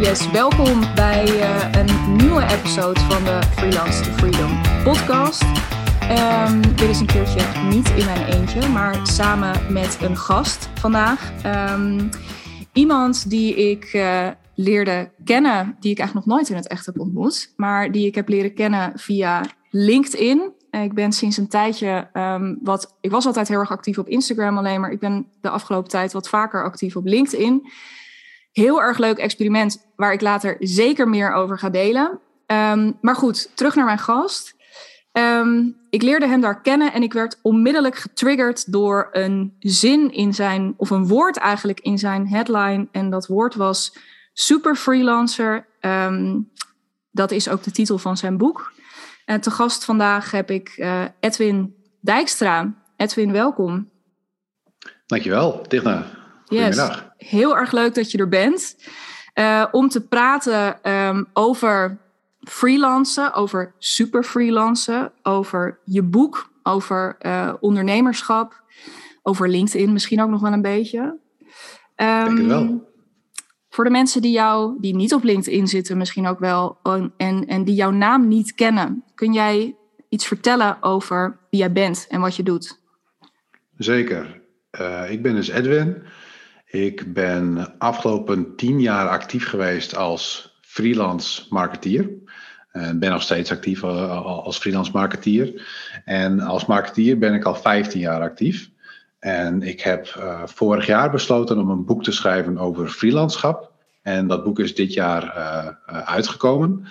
Yes, welkom bij uh, een nieuwe episode van de Freelance to Freedom podcast. Um, dit is een keertje niet in mijn eentje, maar samen met een gast vandaag. Um, iemand die ik uh, leerde kennen, die ik eigenlijk nog nooit in het echt heb ontmoet, maar die ik heb leren kennen via LinkedIn. Ik ben sinds een tijdje um, wat. Ik was altijd heel erg actief op Instagram alleen, maar ik ben de afgelopen tijd wat vaker actief op LinkedIn. Heel erg leuk experiment waar ik later zeker meer over ga delen. Um, maar goed, terug naar mijn gast. Um, ik leerde hem daar kennen en ik werd onmiddellijk getriggerd door een zin in zijn, of een woord eigenlijk in zijn headline. En dat woord was super freelancer. Um, dat is ook de titel van zijn boek. En te gast vandaag heb ik uh, Edwin Dijkstra. Edwin, welkom. Dankjewel, Digna. Goedemiddag. Yes, heel erg leuk dat je er bent. Uh, om te praten um, over freelancen, over super freelancen, over je boek, over uh, ondernemerschap, over LinkedIn misschien ook nog wel een beetje. Um, Denk het wel. Voor de mensen die jou, die niet op LinkedIn zitten, misschien ook wel, en, en die jouw naam niet kennen, kun jij iets vertellen over wie jij bent en wat je doet? Zeker. Uh, ik ben dus Edwin. Ik ben afgelopen tien jaar actief geweest als freelance marketeer. En ben nog steeds actief eh, als freelance marketeer. En als marketeer ben ik al 15 jaar actief. En ik heb uh, vorig jaar besloten om een boek te schrijven over freelandschap. En dat boek is dit jaar uitgekomen.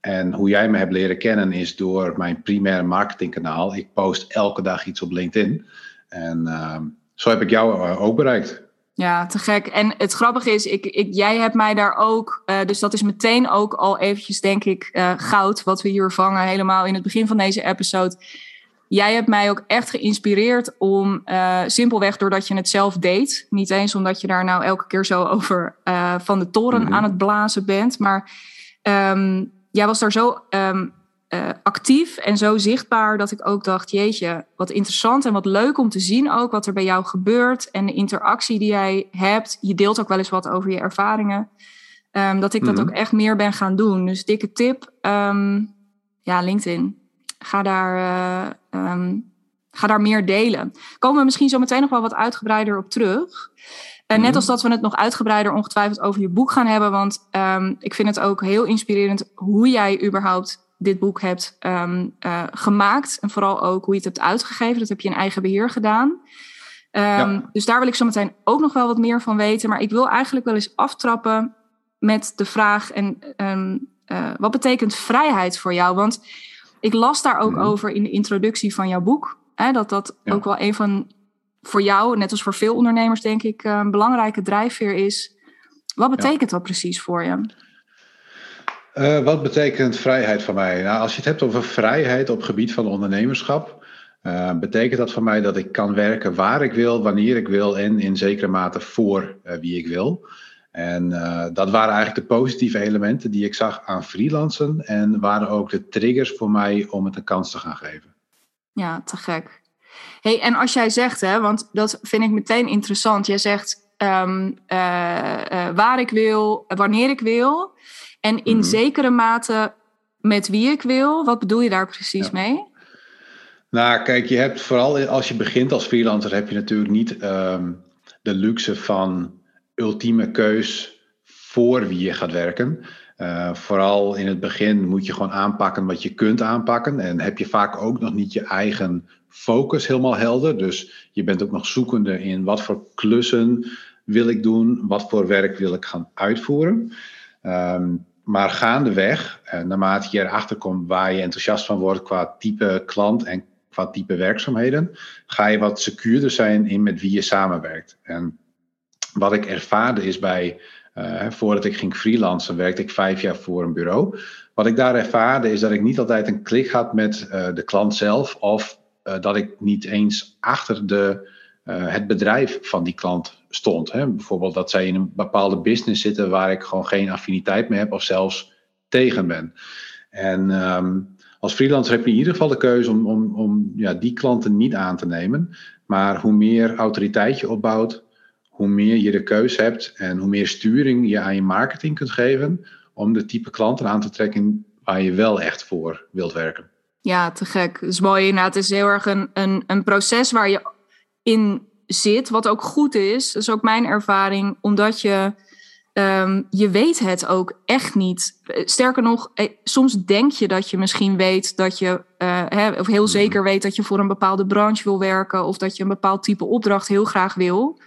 En hoe jij me hebt leren kennen is door mijn primaire marketingkanaal. Ik post elke dag iets op LinkedIn. En zo heb ik jou ook bereikt. Ja, te gek. En het grappige is, ik, ik, jij hebt mij daar ook, uh, dus dat is meteen ook al eventjes, denk ik, uh, goud wat we hier vangen, helemaal in het begin van deze episode. Jij hebt mij ook echt geïnspireerd om, uh, simpelweg doordat je het zelf deed. Niet eens omdat je daar nou elke keer zo over van de toren mm -hmm. aan het blazen bent, maar um, jij was daar zo um, uh, actief en zo zichtbaar dat ik ook dacht: jeetje, wat interessant en wat leuk om te zien ook wat er bij jou gebeurt en de interactie die jij hebt. Je deelt ook wel eens wat over je ervaringen. Um, dat ik mm dat ook echt meer ben gaan doen. Dus dikke tip: um, ja, LinkedIn. Ga daar, uh, um, ga daar meer delen. Komen we misschien zo meteen nog wel wat uitgebreider op terug. En net als dat we het nog uitgebreider ongetwijfeld over je boek gaan hebben. Want um, ik vind het ook heel inspirerend hoe jij überhaupt dit boek hebt um, uh, gemaakt. En vooral ook hoe je het hebt uitgegeven. Dat heb je in eigen beheer gedaan. Um, ja. Dus daar wil ik zo meteen ook nog wel wat meer van weten. Maar ik wil eigenlijk wel eens aftrappen met de vraag: en, um, uh, wat betekent vrijheid voor jou? Want ik las daar ook mm -hmm. over in de introductie van jouw boek. Hè, dat dat ja. ook wel een van voor jou, net als voor veel ondernemers, denk ik, een belangrijke drijfveer is. Wat betekent ja. dat precies voor je? Uh, wat betekent vrijheid voor mij? Nou, als je het hebt over vrijheid op gebied van ondernemerschap, uh, betekent dat voor mij dat ik kan werken waar ik wil, wanneer ik wil en in zekere mate voor uh, wie ik wil. En dat waren eigenlijk de positieve elementen die ik zag aan freelancen en waren ook de triggers voor mij om het een kans te gaan geven. Ja, te gek. Hey, en als jij zegt, hè, want dat vind ik meteen interessant. Jij zegt um, waar ik wil, wanneer ik wil. En in mm -hmm. zekere mate met wie ik wil. Wat bedoel je daar precies ja. mee? Nou, kijk, je hebt vooral als je begint als freelancer, heb je natuurlijk niet um, de luxe van ultieme keus voor wie je gaat werken. Uh, vooral in het begin moet je gewoon aanpakken wat je kunt aanpakken. En heb je vaak ook nog niet je eigen focus helemaal helder. Dus je bent ook nog zoekende in wat voor klussen wil ik doen, wat voor werk wil ik gaan uitvoeren. Um, maar gaandeweg, eh, naarmate je erachter komt waar je enthousiast van wordt qua type klant en qua type werkzaamheden, ga je wat secuurder zijn in met wie je samenwerkt. En wat ik ervaarde is bij, uh, voordat ik ging freelancen, werkte ik vijf jaar voor een bureau. Wat ik daar ervaarde is dat ik niet altijd een klik had met uh, de klant zelf of dat ik niet eens achter de, het bedrijf van die klant stond. Hè? Bijvoorbeeld dat zij in een bepaalde business zitten waar ik gewoon geen affiniteit mee heb of zelfs tegen ben. En um, als freelancer heb je in ieder geval de keuze om, om, om ja, die klanten niet aan te nemen. Maar hoe meer autoriteit je opbouwt, hoe meer je de keus hebt en hoe meer sturing je aan je marketing kunt geven om de type klanten aan te trekken waar je wel echt voor wilt werken. Ja, te gek. Dat is mooi. Nou, het is heel erg een, een, een proces waar je in zit, wat ook goed is. Dat is ook mijn ervaring, omdat je, ehm, je weet het ook echt niet. Sterker nog, eh, soms denk je dat je misschien weet dat je, uh, hè, of heel zeker weet dat je voor een bepaalde branche wil werken, of dat je een bepaald type opdracht heel graag wil.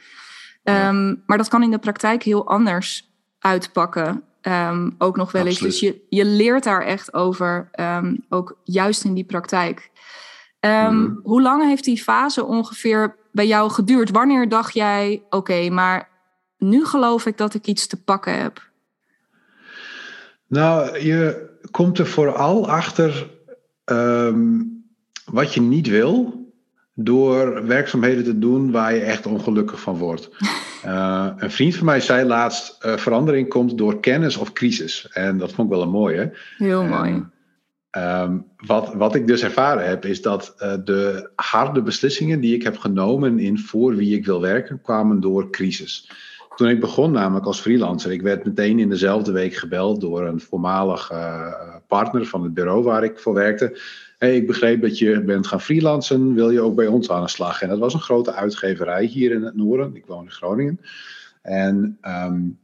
Ehm, maar dat kan in de praktijk heel anders uitpakken. Um, ook nog wel eens. Dus je, je leert daar echt over, ook juist in die praktijk. Mm. Hoe lang heeft die fase ongeveer bij jou geduurd? Wanneer dacht jij, oké, maar nu geloof ik dat ik iets te pakken heb? Nou, je komt er vooral achter wat je niet wil door werkzaamheden te doen waar je echt ongelukkig van wordt. Uh, een vriend van mij zei laatst: uh, verandering komt door kennis of crisis. En dat vond ik wel een mooie. Heel mooi. Um, wat, wat ik dus ervaren heb, is dat uh, de harde beslissingen die ik heb genomen in voor wie ik wil werken, kwamen door crisis. Toen ik begon, namelijk als freelancer, ik werd meteen in dezelfde week gebeld door een voormalig partner van het bureau waar ik voor werkte hey, ik begreep dat je bent gaan freelancen, wil je ook bij ons aan de slag? En dat was een grote uitgeverij hier in het noorden. Ik woon in Groningen. En um,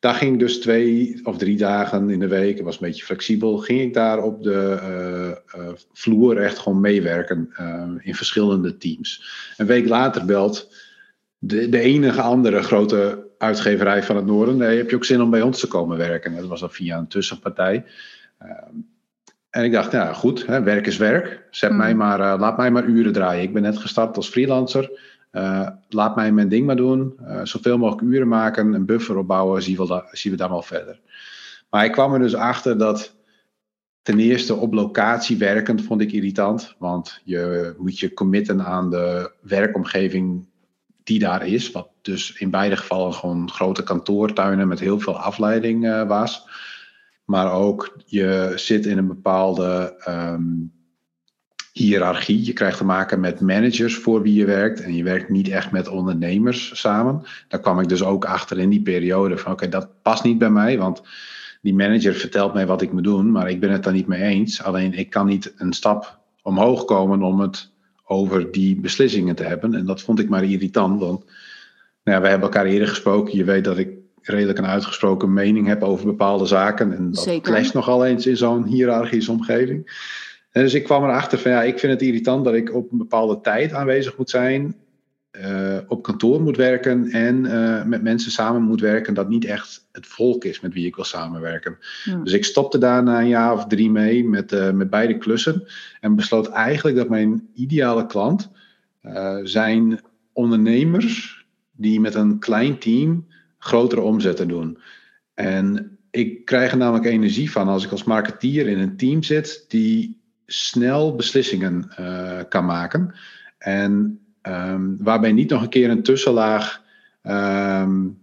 daar ging ik dus twee of drie dagen in de week, het was een beetje flexibel, ging ik daar op de uh, uh, vloer echt gewoon meewerken uh, in verschillende teams. Een week later belt de, de enige andere grote uitgeverij van het noorden, hey, heb je ook zin om bij ons te komen werken? Dat was dan via een tussenpartij. Ehm, en ik dacht, ja goed, hè, werk is werk. Zet mij hmm. maar, uh, laat mij maar uren draaien. Ik ben net gestart als freelancer. Uh, laat mij mijn ding maar doen. Uh, zoveel mogelijk uren maken, een buffer opbouwen, zien we, da zien we dan wel verder. Maar ik kwam er dus achter dat ten eerste op locatie werken vond ik irritant. Want je moet je committen aan de werkomgeving die daar is. Wat dus in beide gevallen gewoon grote kantoortuinen met heel veel afleiding was. Maar ook je zit in een bepaalde um, hiërarchie. Je krijgt te maken met managers voor wie je werkt. En je werkt niet echt met ondernemers samen. Daar kwam ik dus ook achter in die periode van oké, dat past niet bij mij. Want die manager vertelt mij wat ik moet doen, maar ik ben het daar niet mee eens. Alleen ik kan niet een stap omhoog komen om het over die beslissingen te hebben. En dat vond ik maar irritant, want nou ja, we hebben elkaar eerder gesproken. Je weet dat ik redelijk een uitgesproken mening heb over bepaalde zaken. En dat Zeker. clasht nogal eens in zo'n hiërarchische omgeving. En dus ik kwam erachter van ja, ik vind het irritant dat ik op een bepaalde tijd aanwezig moet zijn. Uh, op kantoor moet werken en uh, met mensen samen moet werken dat niet echt het volk is met wie ik wil samenwerken. Dus ik stopte daar na een jaar of drie mee met, uh, met beide klussen en besloot eigenlijk dat mijn ideale klant zijn ondernemers die met een klein team grotere omzetten doen. En ik krijg er namelijk energie van als ik als marketeer in een team zit die snel beslissingen uh, kan maken. En um, waarbij niet nog een keer een tussenlaag um,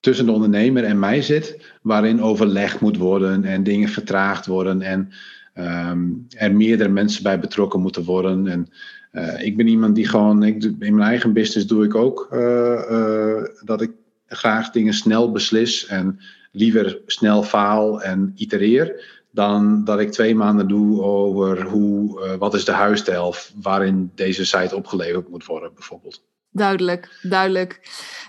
tussen de ondernemer en mij zit, waarin overlegd moet worden en dingen vertraagd worden en um, er meerdere mensen bij betrokken moeten worden. En uh, ik ben iemand die gewoon, ik, in mijn eigen business doe ik ook uh, dat ik graag dingen snel beslis en liever snel faal en itereer. Dan dat ik twee maanden doe over hoe, uh, wat is de huisstijl waarin deze site opgeleverd moet worden, bijvoorbeeld. Duidelijk, duidelijk.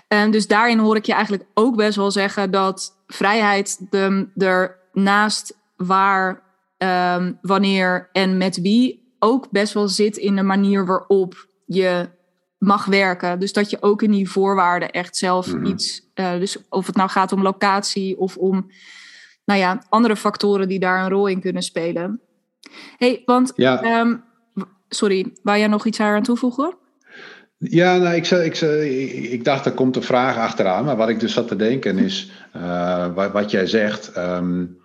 En dus daarin hoor ik je eigenlijk ook best wel zeggen dat vrijheid de, er naast waar, um, wanneer en met wie ook best wel zit in de manier waarop je mag werken. Dus dat je ook in die voorwaarden echt zelf mhm. iets. Uh, dus of het nou gaat om locatie of om nou ja, andere factoren die daar een rol in kunnen spelen. hey, want. Ja. Um, sorry, wou jij nog iets aan toevoegen? Ja, nou, ik, ik, ik, dacht, er komt een vraag achteraan. Maar wat ik dus zat te denken is, uh, wat, wat, jij zegt, um,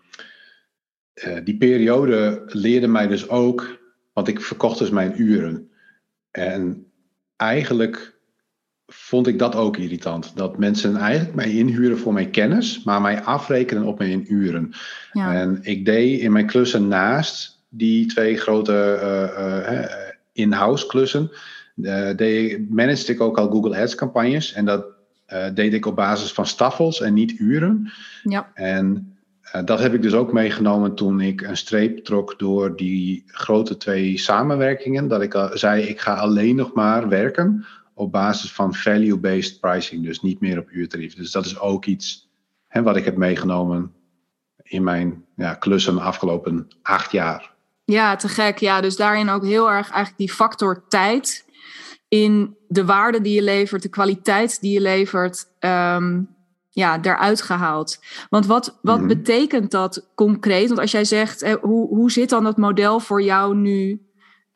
uh, die periode leerde mij dus ook, want ik verkocht dus mijn uren. En eigenlijk vond ik dat ook irritant. Dat mensen eigenlijk mij inhuren voor mijn kennis, maar mij afrekenen op mijn uren. Ja. En ik deed in mijn klussen naast die twee grote uh, uh, in-house klussen, uh, deed, managed ik ook al Google Ads campagnes. En dat deed ik op basis van staffels en niet uren. Ja. En dat heb ik dus ook meegenomen toen ik een streep trok door die grote twee samenwerkingen. Dat ik zei, ik ga alleen nog maar werken op basis van value-based pricing. Dus niet meer op uurtarief. Dus dat is ook iets hè, wat ik heb meegenomen in mijn ja, klussen afgelopen acht jaar. Ja, te gek. Ja, dus daarin ook heel erg eigenlijk die factor tijd in de waarde die je levert, de kwaliteit die je levert, um, ja, eruit gehaald. Want wat, wat mhm. betekent dat concreet? Want als jij zegt, hoe, hoe zit dan dat model voor jou nu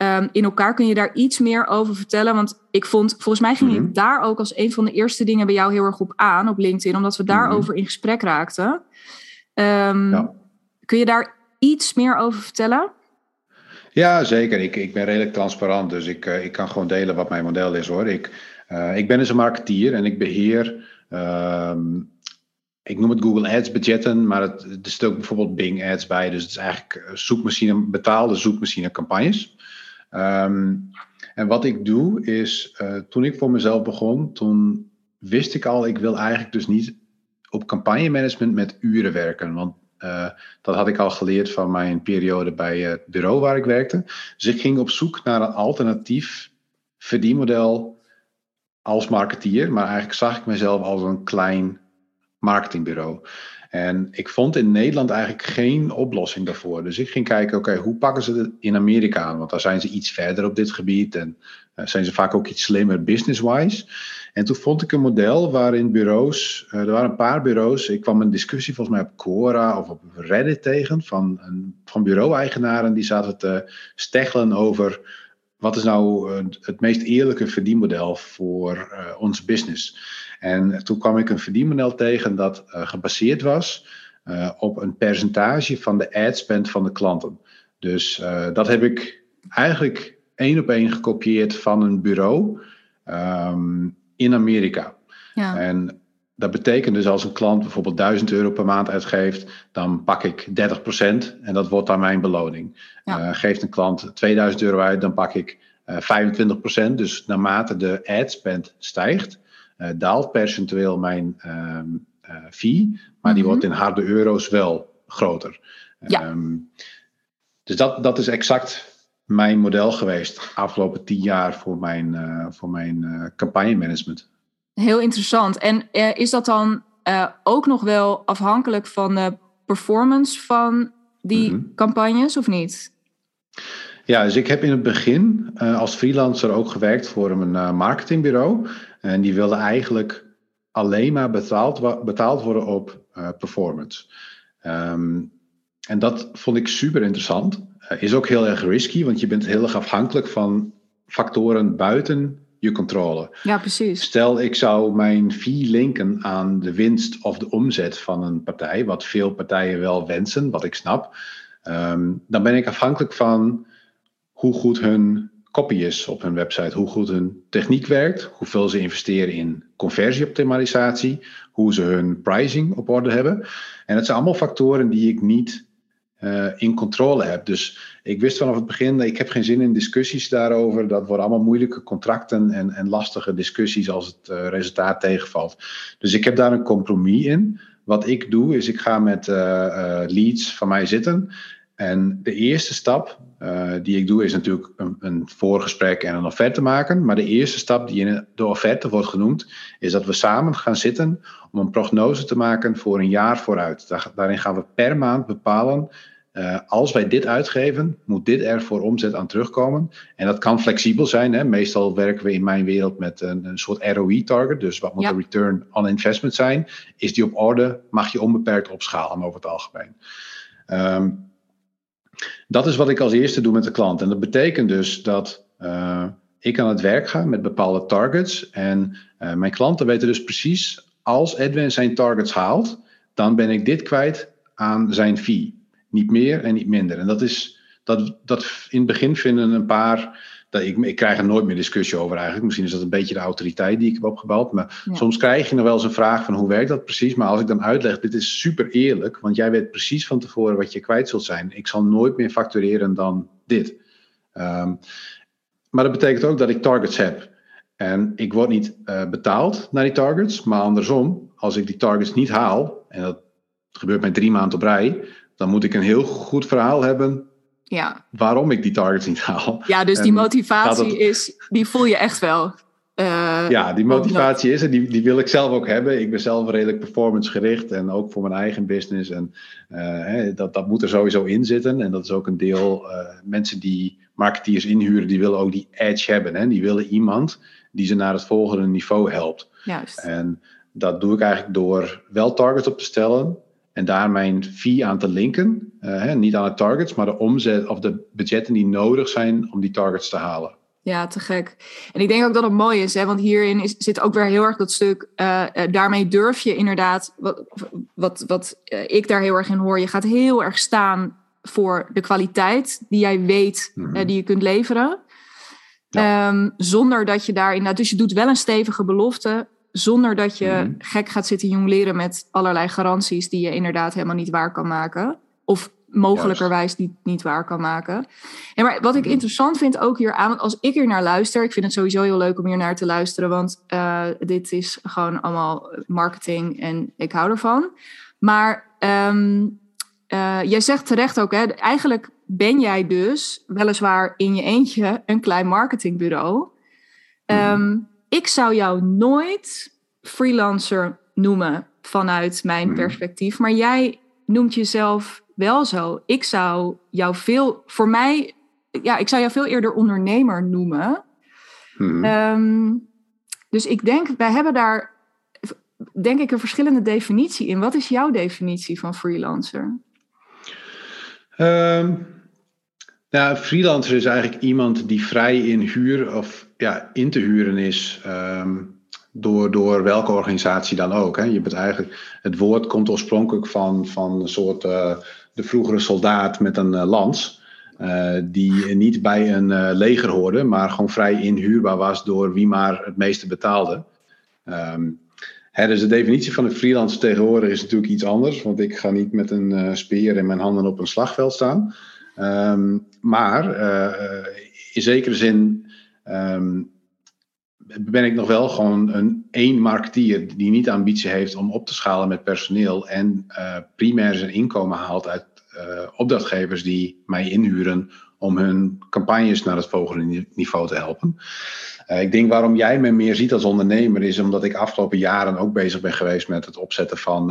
um, in elkaar? Kun je daar iets meer over vertellen? Want ik vond, volgens mij ging mm ik daar ook als een van de eerste dingen bij jou heel erg op aan op LinkedIn, omdat we daarover mm in gesprek raakten. Um, ja. Kun je daar iets meer over vertellen? Ja, zeker. Ik, ik ben redelijk transparant, dus ik, uh, ik kan gewoon delen wat mijn model is hoor. Ik, uh, ik ben dus een marketeer en ik beheer, um, ik noem het Google Ads budgetten, maar het, er zit ook bijvoorbeeld Bing Ads bij. Dus het is eigenlijk eh, zoekmachine, betaalde zoekmachine campagnes. Um, en wat ik doe is, uh, toen ik voor mezelf begon, toen wist ik al, ik wil eigenlijk dus niet op campagnemanagement met uren werken. Want uh, dat had ik al geleerd van mijn periode bij het bureau waar ik werkte. Dus ik ging op zoek naar een alternatief verdienmodel als marketeer. Maar eigenlijk zag ik mezelf als een klein marketingbureau. En ik vond in Nederland eigenlijk geen oplossing daarvoor. Dus ik ging kijken, oké, hoe pakken ze het in Amerika aan? Want daar zijn ze iets verder op dit gebied en uh, zijn ze vaak ook iets slimmer business-wise. En toen vond ik een model waarin bureaus, uh, er waren een paar bureaus, ik kwam een discussie volgens mij op Quora of op Reddit tegen van, van bureau-eigenaren die zaten te steggelen over wat is nou het meest eerlijke verdienmodel voor ons business. En toen kwam ik een verdienmodel tegen dat uh, gebaseerd was uh, op een percentage van de ad spend van de klanten. Dus uh, dat heb ik eigenlijk één op één gekopieerd van een bureau um, in Amerika. Ja. En dat betekent dus als een klant bijvoorbeeld 1000 euro per maand uitgeeft, dan pak ik 30% en dat wordt dan mijn beloning. Ja. geeft een klant 2000 euro uit, dan pak ik 25%. Dus naarmate de ad spend stijgt, uh, daalt percentueel mijn uh, fee, maar die mhm. wordt in harde euro's wel groter. Ja. Ehm, dus dat, dat is exact mijn model geweest afgelopen tien jaar voor mijn, uh, voor mijn campagne management. Heel interessant. En is dat dan ook nog wel afhankelijk van de performance van die mhm. campagnes of niet? Ja, dus ik heb in het begin als freelancer ook gewerkt voor een marketingbureau. En die wilden eigenlijk alleen maar betaald, betaald worden op uh, performance. Um, en dat vond ik super interessant. Is ook heel erg risky, want je bent heel erg afhankelijk van factoren buiten je controle. Ja, precies. Stel, ik zou mijn fee linken aan de winst of de omzet van een partij, wat veel partijen wel wensen, wat ik snap. Um, dan ben ik afhankelijk van hoe goed hun copy is op hun website, hoe goed hun techniek werkt, hoeveel ze investeren in conversieoptimalisatie, hoe ze hun pricing op orde hebben. En dat zijn allemaal factoren die ik niet uh, in controle heb. Dus ik wist vanaf het begin, ik heb geen zin in discussies daarover. Dat worden allemaal moeilijke contracten en, en lastige discussies als het uh, resultaat tegenvalt. Dus ik heb daar een compromis in. Wat ik doe, is ik ga met uh, leads van mij zitten. En de eerste stap uh, die ik doe is natuurlijk een, een, voorgesprek en een offerte maken. Maar de eerste stap die in de offerte wordt genoemd, is dat we samen gaan zitten om een prognose te maken voor een jaar vooruit. Daar, daarin gaan we per maand bepalen, uh, als wij dit uitgeven, moet dit er voor omzet aan terugkomen. En dat kan flexibel zijn. Hè? Meestal werken we in mijn wereld met een, een soort ROI-target. Dus wat moet de return on investment zijn? Is die op orde? Mag je onbeperkt opschalen over het algemeen? Um, dat is wat ik als eerste doe met de klant. En dat betekent dus dat uh, ik aan het werk ga met bepaalde targets. En uh, mijn klanten weten dus precies, als Edwin zijn targets haalt, dan ben ik dit kwijt aan zijn fee. Niet meer en niet minder. En dat is, dat, dat in het begin vinden een paar dat ik, ik krijg er nooit meer discussie over eigenlijk. Misschien is dat een beetje de autoriteit die ik heb opgebouwd. Maar soms krijg je nog wel eens een vraag van hoe werkt dat precies. Maar als ik dan uitleg, dit is super eerlijk. Want jij weet precies van tevoren wat je kwijt zult zijn. Ik zal nooit meer factureren dan dit. Um, maar dat betekent ook dat ik targets heb. En ik word niet uh, betaald naar die targets, maar andersom, als ik die targets niet haal, en dat gebeurt mij drie maanden op rij, dan moet ik een heel goed verhaal hebben ja. waarom ik die targets niet haal. Ja, dus die motivatie is, die voel je echt wel. Uh, ja, die motivatie is er. Die, die wil ik zelf ook hebben. Ik ben zelf redelijk performance gericht en ook voor mijn eigen business. En uh, hè, dat, dat moet er sowieso in zitten. En dat is ook een deel. Uh, mensen die marketeers inhuren, die willen ook die edge hebben. Hè? Die willen iemand die ze naar het volgende niveau helpt. Juist. En dat doe ik eigenlijk door wel targets op te stellen. En daar mijn fee aan te linken. Hè, niet aan de targets, maar de omzet of de budgetten die nodig zijn om die targets te halen. Ja, te gek. En ik denk ook dat het mooi is, hè, want hierin is, zit ook weer heel erg dat stuk. Uh, daarmee durf je inderdaad, wat, wat, wat uh, ik daar heel erg in hoor, je gaat heel erg staan voor de kwaliteit die jij weet mm -hmm. die je kunt leveren. Ja. Um, zonder dat je daar inderdaad, dus je doet wel een stevige belofte, zonder dat je mm -hmm. gek gaat zitten jongleren met allerlei garanties die je inderdaad helemaal niet waar kan maken. Of mogelijkerwijs niet, niet waar kan maken. En maar wat ik mhm. interessant vind ook hier aan, want als ik hier naar luister, ik vind het sowieso heel leuk om hier naar te luisteren, want uh, dit is gewoon allemaal marketing en ik hou ervan. Maar um, uh, jij zegt terecht ook, hè, eigenlijk ben jij dus weliswaar in je eentje een klein marketingbureau. Um, ik zou jou nooit freelancer noemen vanuit mijn mhm. perspectief, maar jij noemt jezelf wel zo. Ik zou jou veel, voor mij, ja, ik zou jou veel eerder ondernemer noemen. Hmm. Um, dus ik denk, wij hebben daar, denk ik, een verschillende definitie in. Wat is jouw definitie van freelancer? Um, nou, freelancer is eigenlijk iemand die vrij in huur of ja, in te huren is. Um, door, door welke organisatie dan ook. Hè. Je bent eigenlijk, het woord komt oorspronkelijk van, van een soort uh, de vroegere soldaat met een uh, lans. Uh, die niet bij een leger hoorde, maar gewoon vrij inhuurbaar was door wie maar het meeste betaalde. Um, hè, dus de definitie van een freelancer tegenwoordig is natuurlijk iets anders, want ik ga niet met een speer in mijn handen op een slagveld staan. Um, maar in zekere zin um, ben ik nog wel gewoon een één marketeer die niet ambitie heeft om op te schalen met personeel en uh, primair zijn inkomen haalt uit uh, opdrachtgevers die mij inhuren om hun campagnes naar het volgende niveau te helpen. Ik denk waarom jij me meer ziet als ondernemer is omdat ik afgelopen jaren ook bezig ben geweest met het opzetten van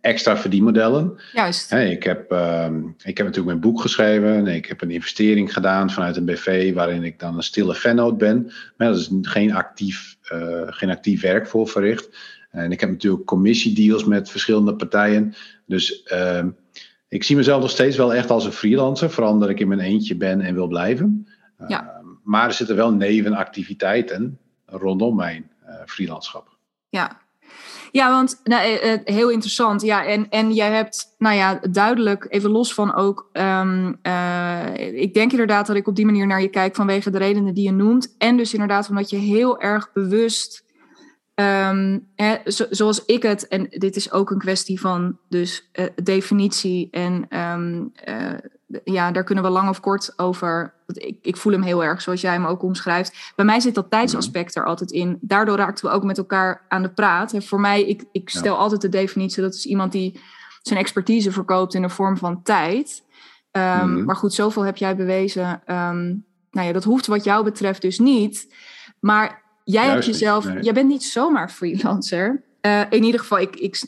extra verdienmodellen. Juist. Hey, ik, heb, uh, ik heb natuurlijk mijn boek geschreven. Ik heb een investering gedaan vanuit een BV waarin ik dan een stille fannoot ben. Maar dat is geen actief, uh, geen actief werk voor verricht. En ik heb natuurlijk commissiedeals met verschillende partijen. Dus uh, ik zie mezelf nog steeds wel echt als een freelancer. Vooral omdat ik in mijn eentje ben en wil blijven. Ja. Ehm, maar er zitten wel nevenactiviteiten rondom mijn uh, freelandschap. Ja, ja, want nou, eh, eh, heel interessant. Ja, en, en jij hebt, nou ja, duidelijk, even los van ook. Um, uh, ik denk inderdaad dat ik op die manier naar je kijk vanwege de redenen die je noemt. En dus inderdaad omdat je heel erg bewust. Um, hè, zo, zoals ik het, en dit is ook een kwestie van dus definitie en uh, ja, daar kunnen we lang of kort over. Ik, ik voel hem heel erg, zoals jij hem ook omschrijft. Bij mij zit dat tijdsaspect er altijd in. Daardoor raakten we ook met elkaar aan de praat. En voor mij, ik, ik stel ja. altijd de definitie: dat is iemand die zijn expertise verkoopt in de vorm van tijd. Um, mm-hmm. Maar goed, zoveel heb jij bewezen. Um, nou ja, dat hoeft wat jou betreft dus niet. Maar jij Juist hebt jezelf, nee. jij bent niet zomaar freelancer. Uh, in ieder geval, ik, ik,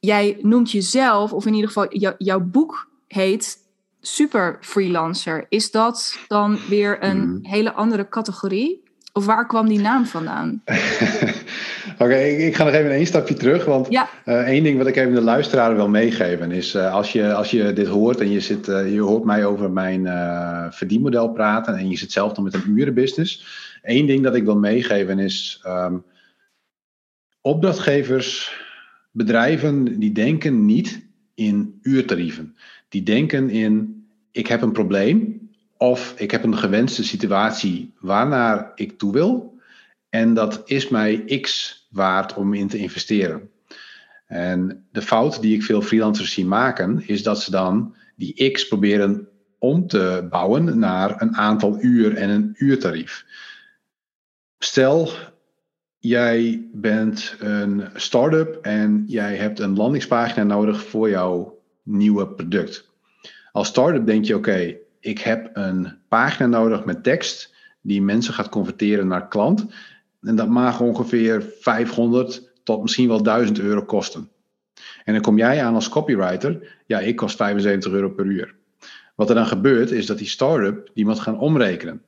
jij noemt jezelf, of in ieder geval, jou, jouw boek heet super freelancer, is dat dan weer een mm. hele andere categorie? Of waar kwam die naam vandaan? Oké, okay, ik, ik, ga nog even één stapje terug. Want ja. uh, één ding wat ik even de luisteraar wil meegeven is: uh, als, je, als je dit hoort en je, zit, uh, je hoort mij over mijn verdienmodel praten en je zit zelf nog met een urenbusiness. Eén ding dat ik wil meegeven is: um, opdrachtgevers, bedrijven, die denken niet in uurtarieven die denken in: ik heb een probleem of ik heb een gewenste situatie waarnaar ik toe wil. En dat is mij x waard om in te investeren. En de fout die ik veel freelancers zie maken, is dat ze dan die x proberen om te bouwen naar een aantal uur en een uurtarief. stel, jij bent een start-up en jij hebt een landingspagina nodig voor jouw nieuwe product. Als start-up denk je, oké, ik heb een pagina nodig met tekst die mensen gaat converteren naar klant. En dat mag ongeveer 500 tot misschien wel 1000 euro kosten. En dan kom jij aan als copywriter, ja, ik kost 75 euro per uur. Wat er dan gebeurt, is dat die start-up die moet gaan omrekenen.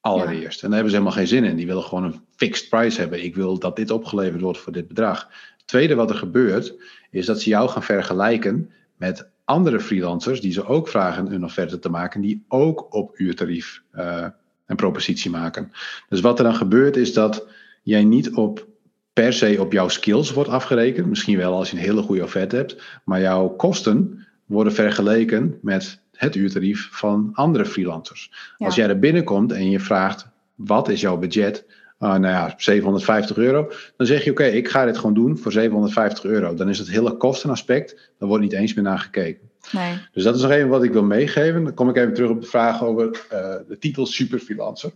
Allereerst. En daar hebben ze helemaal geen zin in. Die willen gewoon een fixed price hebben. Ik wil dat dit opgeleverd wordt voor dit bedrag. Het tweede wat er gebeurt, is dat ze jou gaan vergelijken met andere freelancers die ze ook vragen een offerte te maken, die ook op uurtarief uh, een propositie maken. Dus wat er dan gebeurt, is dat jij niet op per se op jouw skills wordt afgerekend. Misschien wel als je een hele goede offerte hebt, maar jouw kosten worden vergeleken met het uurtarief van andere freelancers. Als jij er binnenkomt en je vraagt: wat is jouw budget? Uh, nou ja, 750 euro. Dan zeg je: Oké, ik ga dit gewoon doen voor 750 euro. Dan is het hele kostenaspect, daar wordt niet eens meer naar gekeken. Nee. Dus dat is nog even wat ik wil meegeven. Dan kom ik even terug op de vraag over uh, de titel Superfreelancer.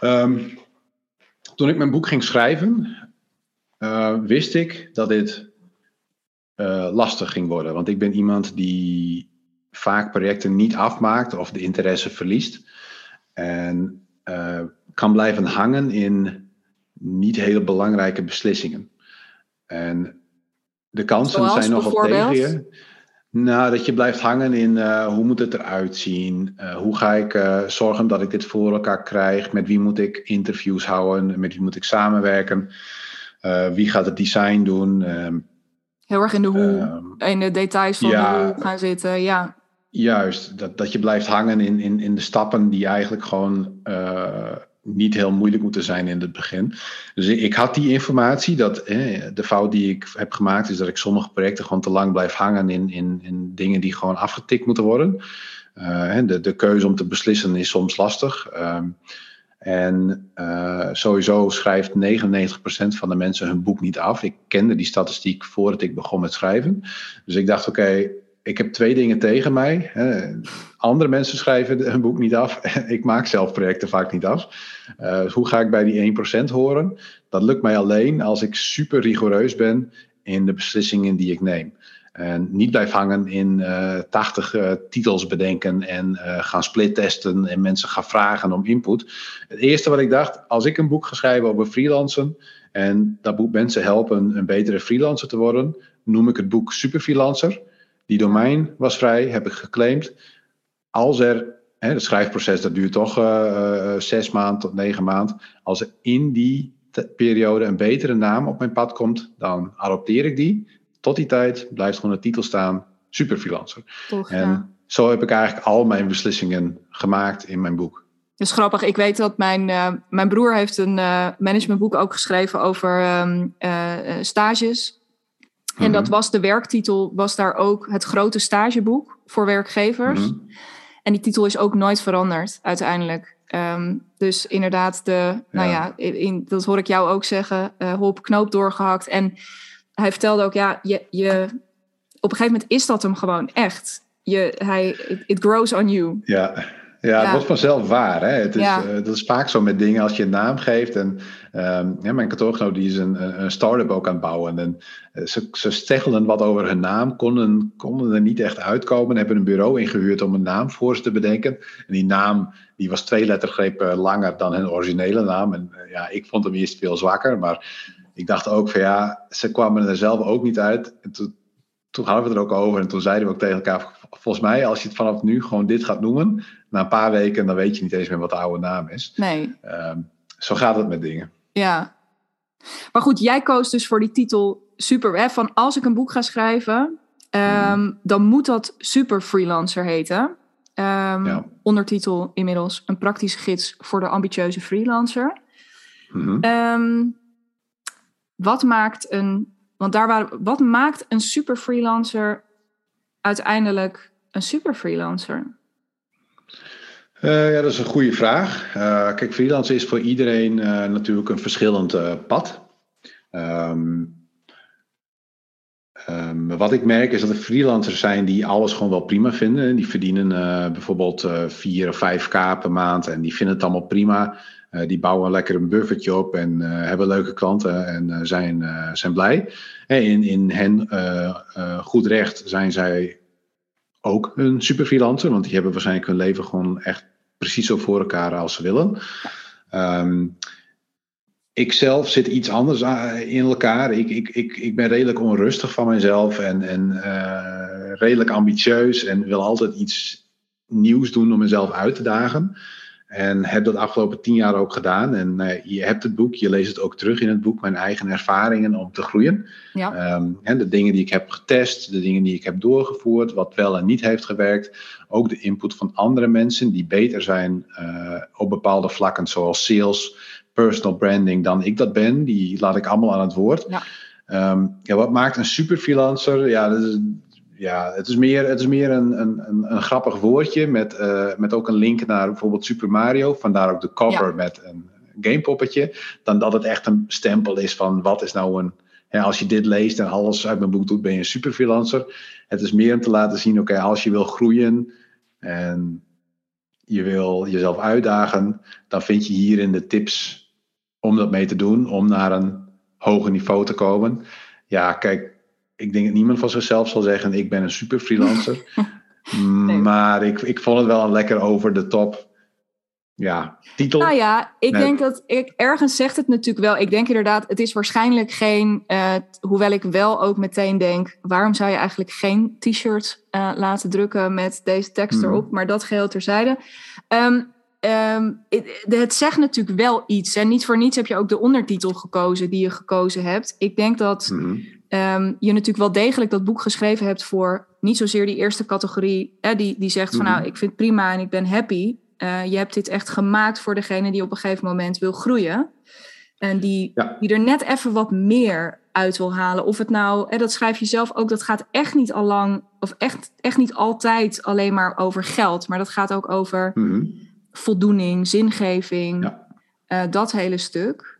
Um, toen ik mijn boek ging schrijven, uh, wist ik dat dit lastig ging worden. Want ik ben iemand die vaak projecten niet afmaakt of de interesse verliest. En kan blijven hangen in niet hele belangrijke beslissingen. En de kansen zijn nog op tegen je. Nou, dat je blijft hangen in uh, hoe moet het eruit zien? Uh, hoe ga ik uh, zorgen dat ik dit voor elkaar krijg? Met wie moet ik interviews houden? Met wie moet ik samenwerken? wie gaat het design doen? Ehm, Heel erg in de hoe, ehm, in de details van ja, de hoe gaan zitten, ja. Juist, dat, dat je blijft hangen in, in, in de stappen die eigenlijk gewoon niet heel moeilijk moeten zijn in het begin. Dus ik, had die informatie. Dat, eh, de fout die ik heb gemaakt is dat ik sommige projecten gewoon te lang blijf hangen in, in, in dingen die gewoon afgetikt moeten worden. Uh, de, de keuze om te beslissen is soms lastig. Ehm, en uh, sowieso schrijft 99% van de mensen hun boek niet af. Ik kende die statistiek voordat ik begon met schrijven. Dus ik dacht, oké, ik heb twee dingen tegen mij. Andere mensen schrijven hun boek niet af. ik maak zelf projecten vaak niet af. Uh, hoe ga ik bij die 1% horen? Dat lukt mij alleen als ik super rigoureus ben in de beslissingen die ik neem. En niet blijf hangen in uh, 80 uh, titels bedenken en gaan splittesten en mensen gaan vragen om input. Het eerste wat ik dacht, als ik een boek ga schrijven over freelancen en dat boek mensen helpen een betere freelancer te worden, noem ik het boek Super Freelancer. Die domein was vrij, heb ik geclaimd. Als er, hè, het schrijfproces dat duurt toch uh, zes maanden tot negen maanden. Als er in die periode een betere naam op mijn pad komt, dan adopteer ik die. Tot die tijd blijft gewoon de titel staan, superfreelancer. Toch, en ja. zo heb ik eigenlijk al mijn beslissingen gemaakt in mijn boek. Dat is grappig. Ik weet dat mijn, uh, mijn broer heeft een uh, managementboek ook geschreven over um, stages. En dat mhm. was de werktitel, was daar ook het grote stageboek voor werkgevers. Mhm. En die titel is ook nooit veranderd uiteindelijk. Um, dus inderdaad, de, nou ja, in, dat hoor ik jou ook zeggen, uh, hop, knoop doorgehakt. En hij vertelde ook, ja, je, je, op een gegeven moment is dat hem gewoon echt. Je, hij, it grows on you. Ja. Ja, het wordt vanzelf waar. Hè? Het is, ja. uh, dat is vaak zo met dingen als je een naam geeft. En um, ja, mijn kantoorgenoot die is een, een start-up ook aan het bouwen. En uh, ze, ze steggelden wat over hun naam, konden, konden er niet echt uitkomen. Hebben een bureau ingehuurd om een naam voor ze te bedenken. En die naam die was twee lettergrepen langer dan hun originele naam. En uh, ja, ik vond hem eerst veel zwakker. Maar ik dacht ook van ja, ze kwamen er zelf ook niet uit. En toen, toen hadden we het er ook over. En toen zeiden we ook tegen elkaar, volgens mij als je het vanaf nu gewoon dit gaat noemen na een paar weken, dan weet je niet eens meer wat de oude naam is. Nee. Um, zo gaat het met dingen. Ja. Maar goed, jij koos dus voor die titel super, hè, van als ik een boek ga schrijven, um, mm. dan moet dat super freelancer heten. Um, ja. Ondertitel inmiddels een praktische gids voor de ambitieuze freelancer. Mm wat maakt een, want daar waren, wat maakt een super freelancer uiteindelijk een super freelancer? Uh, ja, dat is een goede vraag. Uh, kijk, freelance is voor iedereen uh, natuurlijk een verschillend pad. Um, wat ik merk is dat er freelancers zijn die alles gewoon wel prima vinden. Die verdienen bijvoorbeeld uh, 4 of 5k per maand en die vinden het allemaal prima. Die bouwen lekker een buffertje op en hebben leuke klanten en zijn, zijn blij. in, in hen goed recht zijn zij ook een super freelancer, want die hebben waarschijnlijk hun leven gewoon echt precies zo voor elkaar als ze willen. Um, ik zelf zit iets anders in elkaar. Ik, ik, ik, ik ben redelijk onrustig van mezelf en, en uh, redelijk ambitieus en wil altijd iets nieuws doen om mezelf uit te dagen. En heb dat afgelopen tien jaar ook gedaan. En uh, je hebt het boek, je leest het ook terug in het boek, mijn eigen ervaringen om te groeien. Ja. Um, en de dingen die ik heb getest, de dingen die ik heb doorgevoerd, wat wel en niet heeft gewerkt. Ook de input van andere mensen die beter zijn uh, op bepaalde vlakken, zoals sales, personal branding dan ik dat ben. Die laat ik allemaal aan het woord. Ja. Um, ja, wat maakt een super freelancer? Ja, dat is, ja het is meer, het is meer een, een, een, een grappig woordje met, uh, met ook een link naar bijvoorbeeld Super Mario. Vandaar ook de cover met een gamepoppetje. Dan dat het echt een stempel is van wat is nou een... Als je dit leest en alles uit mijn boek doet, ben je een super freelancer. Het is meer om te laten zien, oké, als je wil groeien en je wil jezelf uitdagen, dan vind je hierin de tips om dat mee te doen, om naar een hoger niveau te komen. Ja, kijk, ik denk dat niemand van zichzelf zal zeggen: ik ben een super freelancer. Maar ik, ik vond het wel een lekker over de top ja, titel. Nou ja, ik denk dat ik ergens zegt het natuurlijk wel. Ik denk inderdaad, het is waarschijnlijk geen. Uh, hoewel ik wel ook meteen denk: waarom zou je eigenlijk geen t-shirt uh, laten drukken met deze tekst mhm. erop? Maar dat geheel terzijde. Um, Um, het, zegt natuurlijk wel iets. En niet voor niets heb je ook de ondertitel gekozen die je gekozen hebt. Ik denk dat mhm. Ehm, je natuurlijk wel degelijk dat boek geschreven hebt voor niet zozeer die eerste categorie, die, die zegt van mhm. nou, ik vind het prima en ik ben happy. Uh, je hebt dit echt gemaakt voor degene die op een gegeven moment wil groeien. En die, die er net even wat meer uit wil halen. Of het nou, hè, dat schrijf je zelf ook, dat gaat echt niet al lang, of echt, echt niet altijd alleen maar over geld. Maar dat gaat ook over. Mhm voldoening, zingeving, ja. uh, dat hele stuk.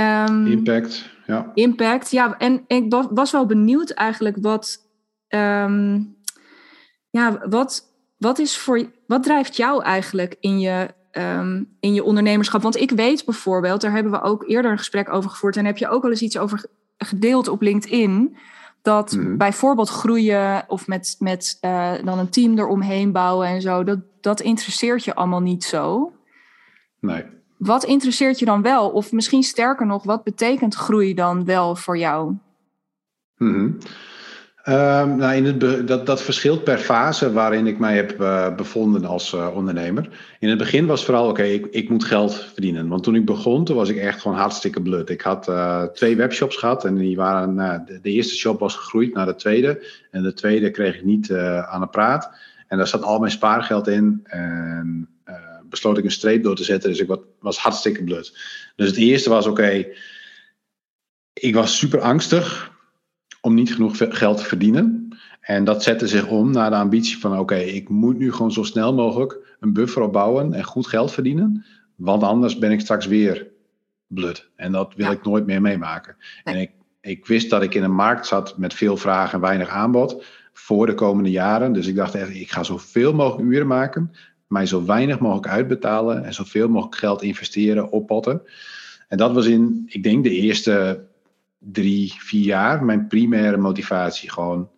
Um, impact, ja. Impact, ja. En ik was wel benieuwd eigenlijk wat, um, ja, wat, wat is voor, wat drijft jou eigenlijk in je, um, in je ondernemerschap? Want ik weet bijvoorbeeld, daar hebben we ook eerder een gesprek over gevoerd en heb je ook al eens iets over gedeeld op LinkedIn. Dat mhm. bijvoorbeeld groeien of met, met uh, dan een team eromheen bouwen en zo, dat, dat interesseert je allemaal niet zo. Nee. Wat interesseert je dan wel? Of misschien sterker nog, wat betekent groei dan wel voor jou? Mm Um, nou, in het dat, dat verschilt per fase waarin ik mij heb uh, bevonden als uh, ondernemer. In het begin was vooral, oké, ik, ik moet geld verdienen. Want toen ik begon, toen was ik echt gewoon hartstikke blut. Ik had uh, twee webshops gehad en die waren, de, de, eerste shop was gegroeid naar de tweede. En de tweede kreeg ik niet aan de praat. En daar zat al mijn spaargeld in. Besloot ik een streep door te zetten. Dus ik was, was hartstikke blut. Dus het eerste was, oké, ik was super angstig om niet genoeg geld te verdienen. En dat zette zich om naar de ambitie van: oké, ik moet nu gewoon zo snel mogelijk een buffer opbouwen en goed geld verdienen. Want anders ben ik straks weer blut. En dat wil ik nooit meer meemaken. En ik, ik wist dat ik in een markt zat met veel vraag en weinig aanbod voor de komende jaren. Dus ik dacht echt, ik ga zoveel mogelijk uren maken, mij zo weinig mogelijk uitbetalen en zoveel mogelijk geld investeren, oppotten. En dat was in, ik denk, de eerste drie, vier jaar mijn primaire motivatie. Gewoon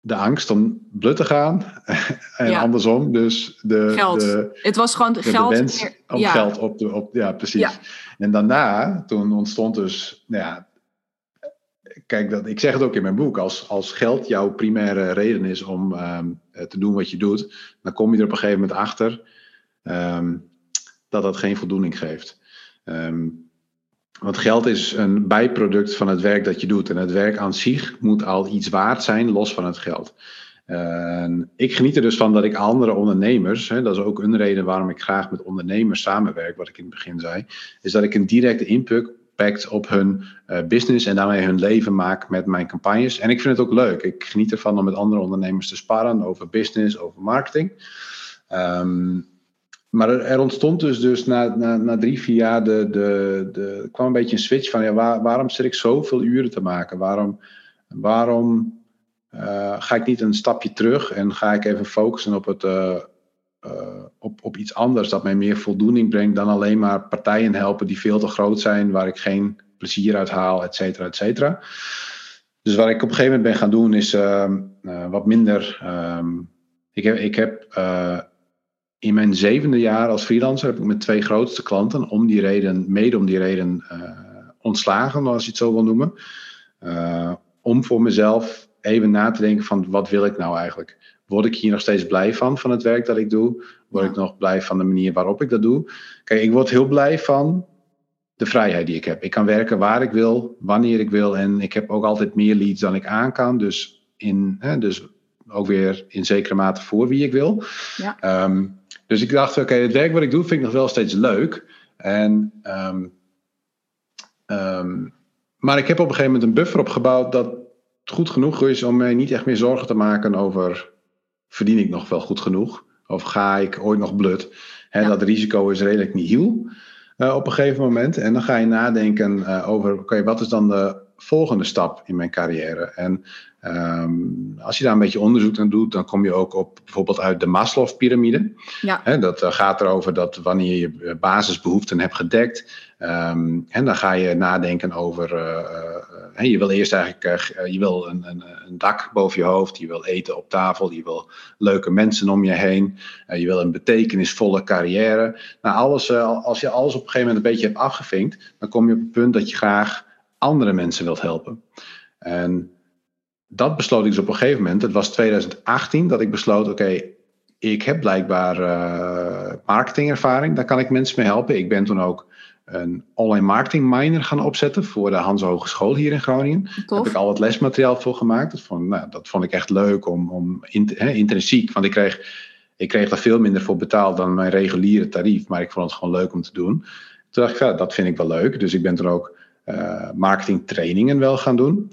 de angst om blut te gaan. en andersom. Dus de, geld. De, het was gewoon de, geld. wens om geld op de. Op, ja, precies. En daarna, toen ontstond dus. Nou ja, kijk, dat, ik zeg het ook in mijn boek. Als, als geld jouw primaire reden is om um, te doen wat je doet, dan kom je er op een gegeven moment achter um, dat dat geen voldoening geeft. Um, want geld is een bijproduct van het werk dat je doet. En het werk aan zich moet al iets waard zijn, los van het geld. ik geniet er dus van dat ik andere ondernemers, hè, dat is ook een reden waarom ik graag met ondernemers samenwerk, wat ik in het begin zei, is dat ik een directe op hun uh, business en daarmee hun leven maak met mijn campagnes. En ik vind het ook leuk. Ik geniet ervan om met andere ondernemers te sparren over business, over marketing. Um, maar er, ontstond dus, dus na, na, na drie, vier jaar de, de, de, kwam een beetje een switch van ja, waar, waarom zit ik zoveel uren te maken? Waarom waarom ga ik niet een stapje terug en ga ik even focussen op, het, op, op iets anders dat mij meer voldoening brengt dan alleen maar partijen helpen die veel te groot zijn, waar ik geen plezier uit haal, et cetera, et cetera. Dus wat ik op een gegeven moment ben gaan doen is ehm, wat minder. Ehm, ik heb, ik heb in mijn zevende jaar als freelancer heb ik mijn twee grootste klanten om die reden, mede om die reden, ontslagen, als je het zo wil noemen. Om voor mezelf even na te denken van wat wil ik nou eigenlijk? Word ik hier nog steeds blij van, van het werk dat ik doe? Word ik nog blij van de manier waarop ik dat doe? Kijk, ik word heel blij van de vrijheid die ik heb. Ik kan werken waar ik wil, wanneer ik wil. En ik heb ook altijd meer leads dan ik aan kan. Dus, in, hè, dus ook weer in zekere mate voor wie ik wil. Ja. Um, dus ik dacht, oké, het werk wat ik doe vind ik nog wel steeds leuk. En, ehm, ehm, maar ik heb op een gegeven moment een buffer opgebouwd dat goed genoeg is om mij niet echt meer zorgen te maken over verdien ik nog wel goed genoeg? Of ga ik ooit nog blut? Dat risico is redelijk nihil uh, op een gegeven moment. En dan ga je nadenken uh, over, oké, wat is dan de volgende stap in mijn carrière? En Um, als je daar een beetje onderzoek naar doet, dan kom je ook op bijvoorbeeld uit de Maslow-pyramide. Ja. dat uh, gaat erover dat wanneer je basisbehoeften hebt gedekt, en dan ga je nadenken over, uh, uh, je wil eerst eigenlijk, je wil een, een, een, dak boven je hoofd, je wil eten op tafel, je wil leuke mensen om je heen, je wil een betekenisvolle carrière. Nou, alles, als je alles op een gegeven moment een beetje hebt afgevinkt, dan kom je op het punt dat je graag andere mensen wilt helpen. En dat besloot ik dus op een gegeven moment. Het was 2018 dat ik besloot: oké, ik heb blijkbaar marketingervaring. Daar kan ik mensen mee helpen. Ik ben toen ook een online marketing minor gaan opzetten voor de Hans Hogeschool hier in Groningen. Daar heb ik al wat lesmateriaal voor gemaakt. Dat vond, nou, dat vond ik echt leuk om, om intrinsiek. Want ik kreeg, ik kreeg daar veel minder voor betaald dan mijn reguliere tarief. Maar ik vond het gewoon leuk om te doen. Toen dacht ik, ja, dat vind ik wel leuk. Dus ik ben toen ook uh, marketingtrainingen wel gaan doen.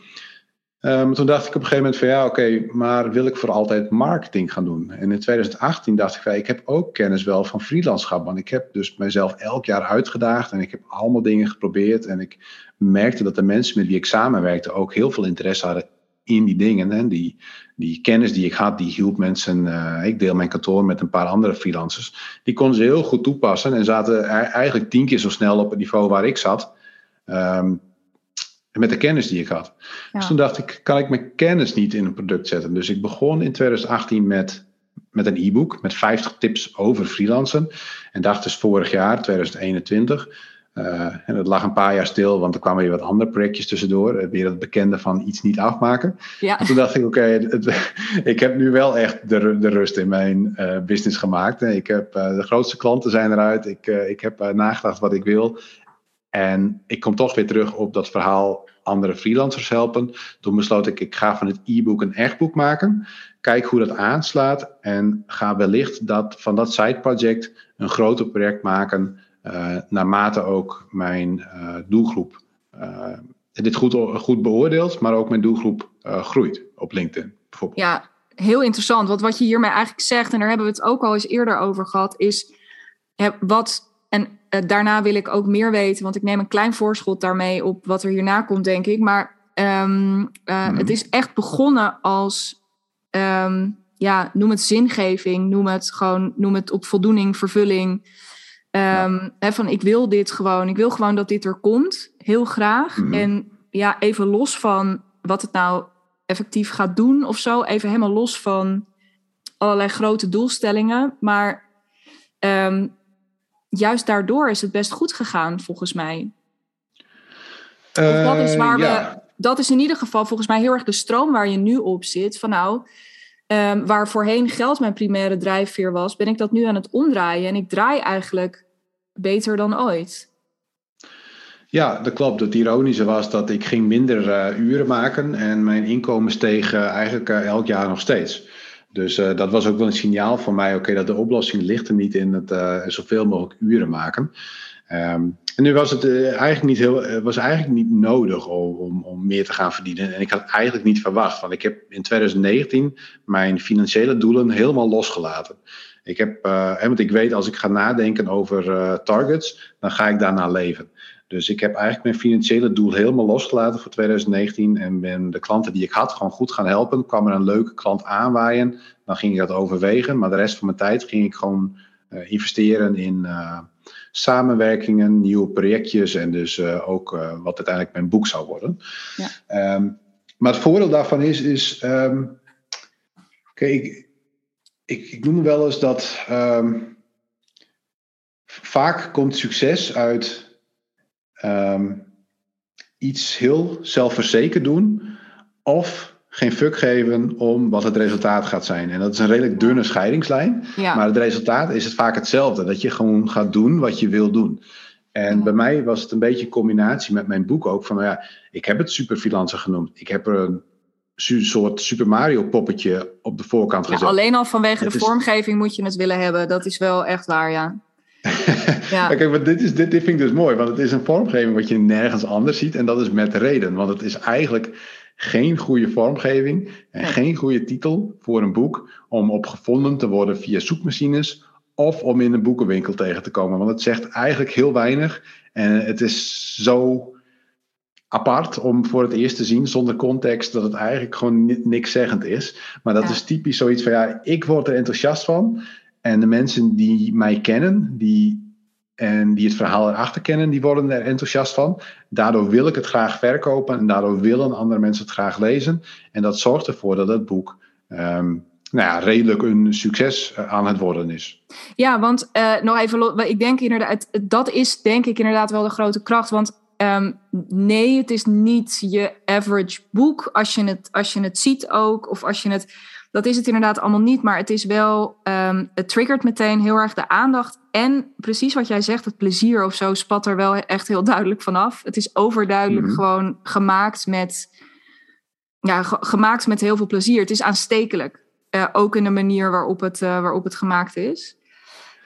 Um, toen dacht ik op een gegeven moment van ja, oké, maar wil ik voor altijd marketing gaan doen? En in 2018 dacht ik van ik heb ook kennis wel van freelancerschap. Want ik heb dus mezelf elk jaar uitgedaagd en ik heb allemaal dingen geprobeerd. En ik merkte dat de mensen met wie ik samenwerkte ook heel veel interesse hadden in die dingen. En die, die kennis die ik had, die hielp mensen. Uh, ik deel mijn kantoor met een paar andere freelancers. Die konden ze heel goed toepassen en zaten eigenlijk tien keer zo snel op het niveau waar ik zat. Um, met de kennis die ik had. Dus toen dacht ik, kan ik mijn kennis niet in een product zetten? Dus ik begon in 2018 met, met een e-book met 50 tips over freelancen. En dacht dus vorig jaar, 2021. Uh, eh, en dat lag een paar jaar stil, want er kwamen weer wat andere projectjes tussendoor. Weer het bekende van iets niet afmaken. Ja. toen dacht ik, oké, ik heb nu wel echt de, de rust in mijn uh, business gemaakt. Ik heb, uh, de grootste klanten zijn eruit. Ik, ik heb nagedacht wat ik wil. En ik kom toch weer terug op dat verhaal andere freelancers helpen. Toen besloot ik, ik ga van het e-book een echt boek maken. Kijk hoe dat aanslaat en ga wellicht dat, van dat side project een groter project maken. Uh, naarmate ook mijn uh, doelgroep uh, dit goed, goed beoordeelt, maar ook mijn doelgroep groeit op LinkedIn bijvoorbeeld. Ja, heel interessant. Want wat je hiermee eigenlijk zegt, en daar hebben we het ook al eens eerder over gehad, is wat en uh, daarna wil ik ook meer weten, want ik neem een klein voorschot daarmee op wat er hierna komt, denk ik. Maar um, uh, het is echt begonnen als, um, ja, noem het zingeving, noem het gewoon, noem het op voldoening, vervulling. Ja. hè, van ik wil dit gewoon, ik wil gewoon dat dit er komt, heel graag. Mm. En ja, even los van wat het nou effectief gaat doen of zo, even helemaal los van allerlei grote doelstellingen. Maar um, juist daardoor is het best goed gegaan, volgens mij. Uh, dat is waar ja. we. Dat is in ieder geval volgens mij heel erg de stroom waar je nu op zit. Van nou, um, waar voorheen geld mijn primaire drijfveer was, ben ik dat nu aan het omdraaien. En ik draai eigenlijk beter dan ooit. Ja, dat klopt. Het ironische was dat ik ging minder uh, uren maken en mijn inkomen steeg uh, eigenlijk elk jaar nog steeds. Dus uh, dat was ook wel een signaal voor mij, oké, dat de oplossing ligt er niet in het uh, zoveel mogelijk uren maken. Um, en nu was het uh, eigenlijk niet heel, was eigenlijk niet nodig om, om, om, meer te gaan verdienen. En ik had eigenlijk niet verwacht, want ik heb in 2019 mijn financiële doelen helemaal losgelaten. Ik heb, want ik weet als ik ga nadenken over targets, dan ga ik daarna leven. Dus ik heb eigenlijk mijn financiële doel helemaal losgelaten voor 2019 en ben de klanten die ik had gewoon goed gaan helpen. Kwam er een leuke klant aanwaaien, dan ging ik dat overwegen. Maar de rest van mijn tijd ging ik gewoon uh, investeren in uh, samenwerkingen, nieuwe projectjes en dus uh, ook wat uiteindelijk mijn boek zou worden. Ja. Um, maar het voordeel daarvan is, is um, kijk, ik, ik, ik noem wel eens dat um, vaak komt succes uit iets heel zelfverzekerd doen of geen fuck geven om wat het resultaat gaat zijn. En dat is een redelijk dunne scheidingslijn. Maar het resultaat is het vaak hetzelfde. Dat je gewoon gaat doen wat je wil doen. En bij mij was het een beetje een combinatie met mijn boek ook. Van nou ja, ik heb het superfreelancer genoemd. Ik heb er een soort Super Mario poppetje op de voorkant gezet. Ja, alleen al vanwege de vormgeving moet je het willen hebben. Dat is wel echt waar, ja. ja. Kijk, maar dit, is, dit, dit vind ik dus mooi. Want het is een vormgeving wat je nergens anders ziet. En dat is met reden. Want het is eigenlijk geen goede vormgeving en geen goede titel voor een boek om op gevonden te worden via zoekmachines of om in een boekenwinkel tegen te komen. Want het zegt eigenlijk heel weinig en het is zo apart om voor het eerst te zien zonder context dat het eigenlijk gewoon niks zeggend is. Maar dat is typisch zoiets van ja, ik word er enthousiast van en de mensen die mij kennen, die en die het verhaal erachter kennen, die worden er enthousiast van. Daardoor wil ik het graag verkopen en daardoor willen andere mensen het graag lezen. En dat zorgt ervoor dat het boek um, nou ja, redelijk een succes eh, aan het worden is. Ja, want uh, nog even, ik denk inderdaad, dat is denk ik inderdaad wel de grote kracht. Want um, nee, het is niet je average boek als je het, als je het ziet ook, of als je het dat is het inderdaad allemaal niet, maar het is wel, um, het triggert meteen heel erg de aandacht. En precies wat jij zegt, het plezier of zo spat er wel echt heel duidelijk vanaf. Het is overduidelijk mhm. gewoon gemaakt met, ja, gemaakt met heel veel plezier. Het is aanstekelijk, uh, ook in de manier waarop het, uh, waarop het gemaakt is.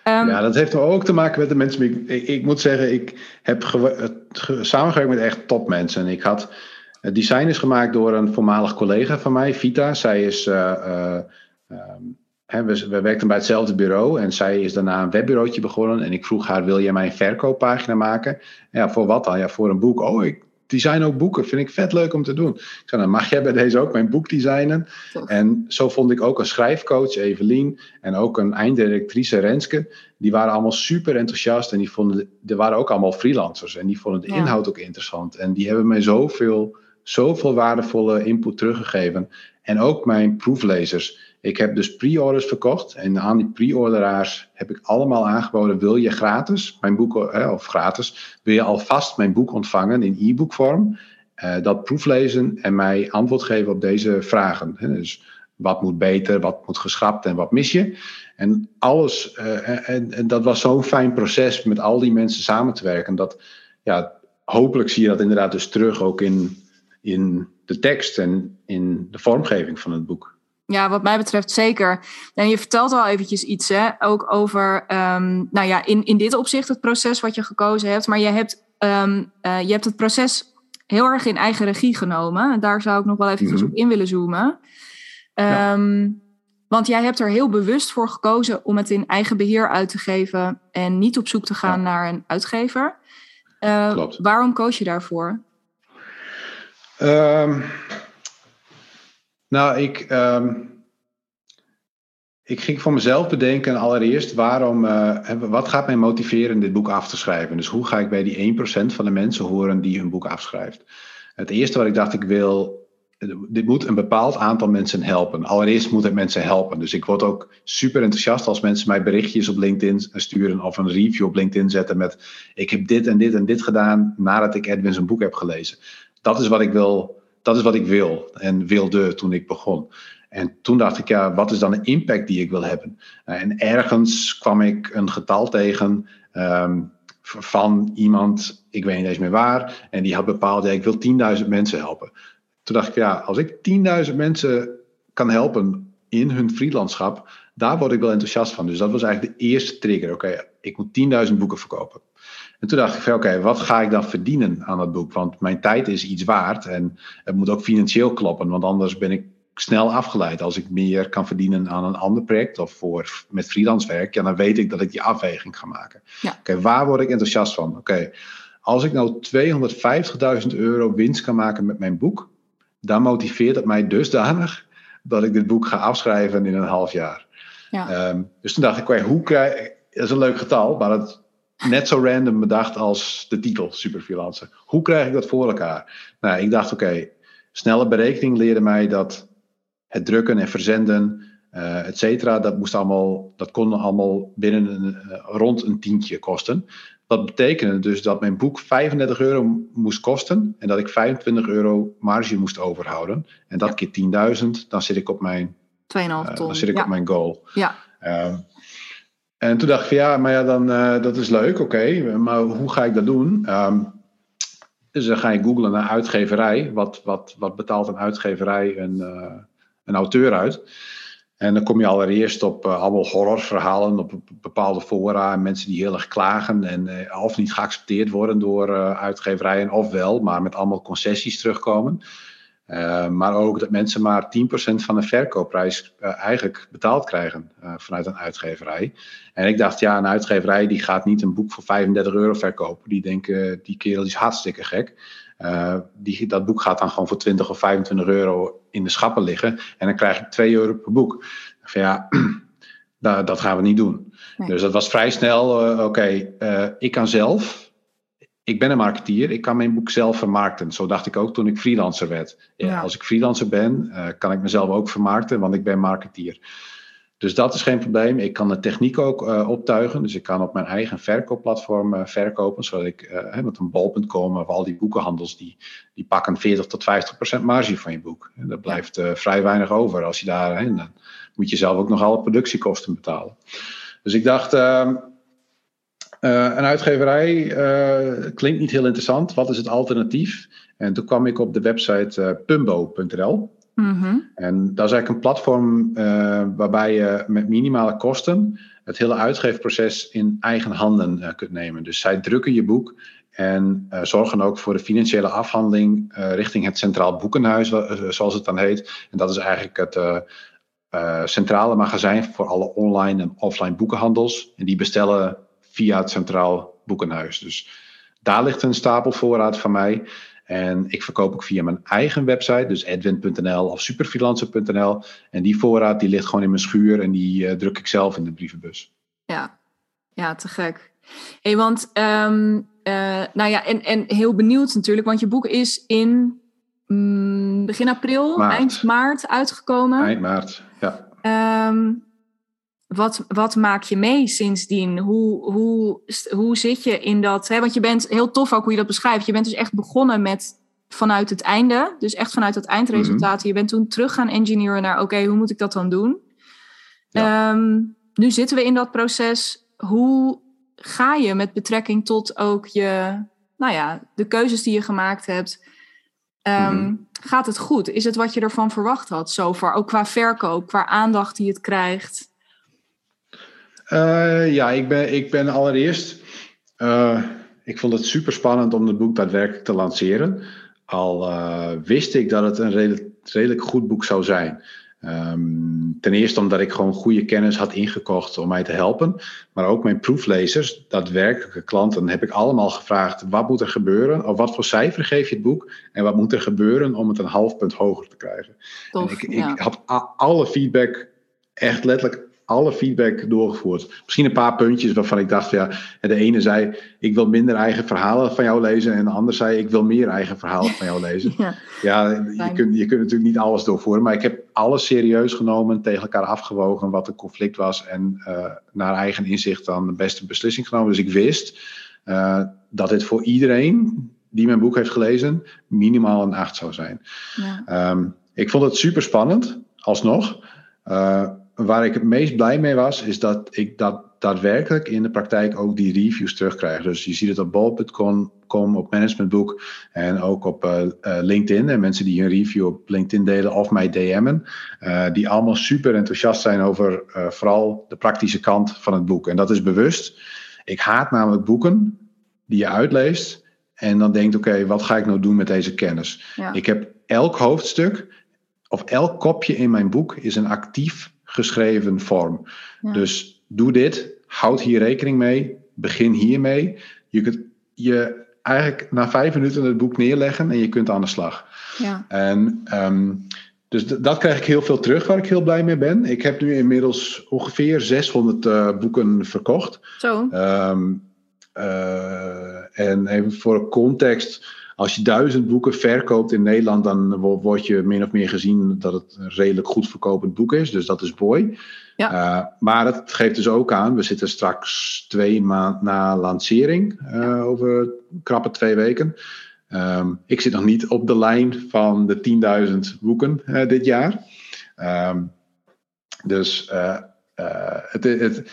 Um, ja, dat heeft ook te maken met de mensen. Ik, ik, moet zeggen, ik heb samengewerkt met echt topmensen. Ik had het design is gemaakt door een voormalig collega van mij, Vita. Zij is. Uh, uh, we, we werkten bij hetzelfde bureau en zij is daarna een webbureautje begonnen. En ik vroeg haar: Wil je mij een verkooppagina maken? Ja, voor wat dan? Ja, voor een boek. Oh, ik design ook boeken. Vind ik vet leuk om te doen. Ik zei: Dan mag jij bij deze ook mijn boek designen? En zo vond ik ook een schrijfcoach, Evelien. En ook een einddirectrice, Renske. Die waren allemaal super enthousiast. En die vonden, er waren ook allemaal freelancers. En die vonden de inhoud ook interessant. En die hebben mij zoveel zoveel waardevolle input teruggegeven. En ook mijn proeflezers. Ik heb dus pre-orders verkocht. En aan die pre-orderaars heb ik allemaal aangeboden: wil je gratis mijn boek, of gratis, wil je alvast mijn boek ontvangen in e-bookvorm? Uh, dat proeflezen en mij antwoord geven op deze vragen. Dus wat moet beter, wat moet geschrapt en wat mis je? En alles, uh, en, en, dat was zo'n fijn proces met al die mensen samen te werken. Dat, ja, hopelijk zie je dat inderdaad dus terug ook in in de tekst en in de vormgeving van het boek. Ja, wat mij betreft zeker. En je vertelt al eventjes iets, hè? ook over, um, nou ja, in, in dit opzicht het proces wat je gekozen hebt. Maar je hebt, um, uh, je hebt het proces heel erg in eigen regie genomen. Daar zou ik nog wel even mm op in willen zoomen. Um, ja. Ehm, want jij hebt er heel bewust voor gekozen om het in eigen beheer uit te geven en niet op zoek te gaan naar een uitgever. Uh, waarom koos je daarvoor? Um, nou, ik, um, ik ging voor mezelf bedenken allereerst waarom, uh, wat gaat mij motiveren dit boek af te schrijven? Dus hoe ga ik bij die 1% van de mensen horen die hun boek afschrijft? Het eerste wat ik dacht, ik wil, dit moet een bepaald aantal mensen helpen. Allereerst moet het mensen helpen. Dus ik word ook super enthousiast als mensen mij berichtjes op LinkedIn sturen of een review op LinkedIn zetten met ik heb dit en dit en dit gedaan nadat ik Edwin zijn boek heb gelezen dat is wat ik wil, dat is wat ik wil en wilde toen ik begon. En toen dacht ik, ja, wat is dan de impact die ik wil hebben? En ergens kwam ik een getal tegen um, van iemand, ik weet niet eens meer waar, en die had bepaald, ja, ik wil 10.000 mensen helpen. Toen dacht ik, ja, als ik 10.000 mensen kan helpen in hun freelandschap, daar word ik wel enthousiast van. Dus dat was eigenlijk de eerste trigger. Oké, ik moet 10.000 boeken verkopen. En toen dacht ik van oké, wat ga ik dan verdienen aan dat boek? Want mijn tijd is iets waard en het moet ook financieel kloppen, want anders ben ik snel afgeleid. Als ik meer kan verdienen aan een ander project of voor, met freelance werk, ja, dan weet ik dat ik die afweging ga maken. Oké, waar word ik enthousiast van? Oké, als ik nou 250.000 euro winst kan maken met mijn boek, dan motiveert het mij dusdanig dat ik dit boek ga afschrijven in een half jaar. Ja. Ehm, dus toen dacht ik, okay, hoe krijg dat is een leuk getal, maar het net zo random bedacht als de titel Superfreelancer. Hoe krijg ik dat voor elkaar? Nou, ik dacht, oké, snelle berekening leerde mij dat het drukken en verzenden, uh, et cetera, dat, moest allemaal, dat kon allemaal binnen een, uh, rond een tientje kosten. Dat betekende dus dat mijn boek 35 euro moest kosten en dat ik 25 euro marge moest overhouden. En dat keer 10.000, dan zit ik op mijn, 2,5 ton. Uh, dan zit ik op mijn goal. Ja. En toen dacht ik van ja, maar ja, dan, uh, dat is leuk, oké, maar hoe ga ik dat doen? Um, dus dan ga je googlen naar uitgeverij. Wat, wat, wat betaalt een uitgeverij een, uh, een auteur uit? En dan kom je allereerst op uh, allemaal horrorverhalen op bepaalde fora. En mensen die heel erg klagen en of niet geaccepteerd worden door uitgeverijen, of wel, maar met allemaal concessies terugkomen. Maar ook dat mensen maar 10% van de verkoopprijs eigenlijk betaald krijgen vanuit een uitgeverij. En ik dacht, ja, een uitgeverij die gaat niet een boek voor 35 euro verkopen. Die denken, die kerel is hartstikke gek. Die, dat boek gaat dan gewoon voor 20 of 25 euro in de schappen liggen. En dan krijg ik 2 euro per boek. Van ja, dat, dat gaan we niet doen. Nee. Dus dat was vrij snel, oké, okay, ik kan zelf, ik ben een marketeer, ik kan mijn boek zelf vermarkten. Zo dacht ik ook toen ik freelancer werd. Ja, ja. Als ik freelancer ben, kan ik mezelf ook vermarkten, want ik ben marketeer. Dus dat is geen probleem. Ik kan de techniek ook uh, optuigen. Dus ik kan op mijn eigen verkoopplatform uh, verkopen. Zodat ik uh, met een bol.com of al die boekenhandels, die, die pakken 40 tot 50 procent marge van je boek. En dat blijft vrij weinig over. Als je daar, dan moet je zelf ook nog alle productiekosten betalen. Dus ik dacht, ehm, een uitgeverij klinkt niet heel interessant. Wat is het alternatief? En toen kwam ik op de website pumbo.nl. Mm-hmm. En dat is eigenlijk een platform waarbij je met minimale kosten het hele uitgeefproces in eigen handen kunt nemen. Dus zij drukken je boek en uh, zorgen ook voor de financiële afhandeling richting het Centraal Boekenhuis, zoals het dan heet. En dat is eigenlijk het centrale magazijn voor alle online en offline boekenhandels. En die bestellen via het Centraal Boekenhuis. Dus daar ligt een stapel voorraad van mij. En ik verkoop ook via mijn eigen website, dus edwin.nl of superfreelancer.nl. En die voorraad die ligt gewoon in mijn schuur en die uh, druk ik zelf in de brievenbus. Ja, ja te gek. Hey, want, um, uh, nou ja, en, en heel benieuwd natuurlijk, want je boek is in mm, begin april, maart. eind maart uitgekomen. Eind maart, ja. Um, wat, wat maak je mee sindsdien? Hoe, hoe, hoe zit je in dat? Hè? Want je bent heel tof ook hoe je dat beschrijft. Je bent dus echt begonnen met vanuit het einde. Dus echt vanuit het eindresultaat. Mm-hmm. Je bent toen terug gaan engineeren naar... oké, okay, hoe moet ik dat dan doen? Ja. Um, nu zitten we in dat proces. Hoe ga je met betrekking tot ook je... nou ja, de keuzes die je gemaakt hebt... Um, mm-hmm. Gaat het goed? Is het wat je ervan verwacht had, zover? Ook qua verkoop, qua aandacht die het krijgt? Uh, ja, ik ben, ik ben allereerst. Uh, ik vond het super spannend om het boek daadwerkelijk te lanceren. Al uh, wist ik dat het een redelijk, redelijk goed boek zou zijn. Um, ten eerste omdat ik gewoon goede kennis had ingekocht om mij te helpen. Maar ook mijn proeflezers, daadwerkelijke klanten, heb ik allemaal gevraagd: wat moet er gebeuren? Of wat voor cijfer geef je het boek? En wat moet er gebeuren om het een half punt hoger te krijgen? Tof, en ik, ja. ik had alle feedback, echt letterlijk alle feedback doorgevoerd. Misschien een paar puntjes waarvan ik dacht, ja, de ene zei, ik wil minder eigen verhalen van jou lezen. En de ander zei, ik wil meer eigen verhalen van jou lezen. ja, ja je, kunt, je kunt natuurlijk niet alles doorvoeren. Maar ik heb alles serieus genomen, tegen elkaar afgewogen wat een conflict was. En uh, naar eigen inzicht dan de beste beslissing genomen. Dus ik wist uh, dat dit voor iedereen die mijn boek heeft gelezen, minimaal een 8 zou zijn. Ja. Um, ik vond het super spannend, alsnog. Uh, waar ik het meest blij mee was, is dat ik dat daadwerkelijk in de praktijk ook die reviews terugkrijg. Dus je ziet het op bol.com, op Managementboek en ook op uh, uh, LinkedIn. En mensen die een review op LinkedIn delen of mij DM'en, uh, die allemaal super enthousiast zijn over vooral de praktische kant van het boek. En dat is bewust. Ik haat namelijk boeken die je uitleest en dan denkt, oké, okay, wat ga ik nou doen met deze kennis? Ja. Ik heb elk hoofdstuk of elk kopje in mijn boek is een actief geschreven vorm. Ja. Dus doe dit, houd hier rekening mee, begin hiermee. Je, kunt, je eigenlijk na vijf minuten het boek neerleggen en je kunt aan de slag. Ja. En ehm, dus dat krijg ik heel veel terug, waar ik heel blij mee ben. Ik heb nu inmiddels ongeveer 600 uh, boeken verkocht. Zo. Um, uh, en even voor context, als je duizend boeken verkoopt in Nederland, dan word je min of meer gezien dat het een redelijk goed verkopend boek is. Dus dat is mooi. Ja. Uh, maar het geeft dus ook aan, we zitten straks twee maanden na lancering, uh, over krappe twee weken. Um, ik zit nog niet op de lijn van de 10.000 boeken uh, dit jaar. Um, dus het, het,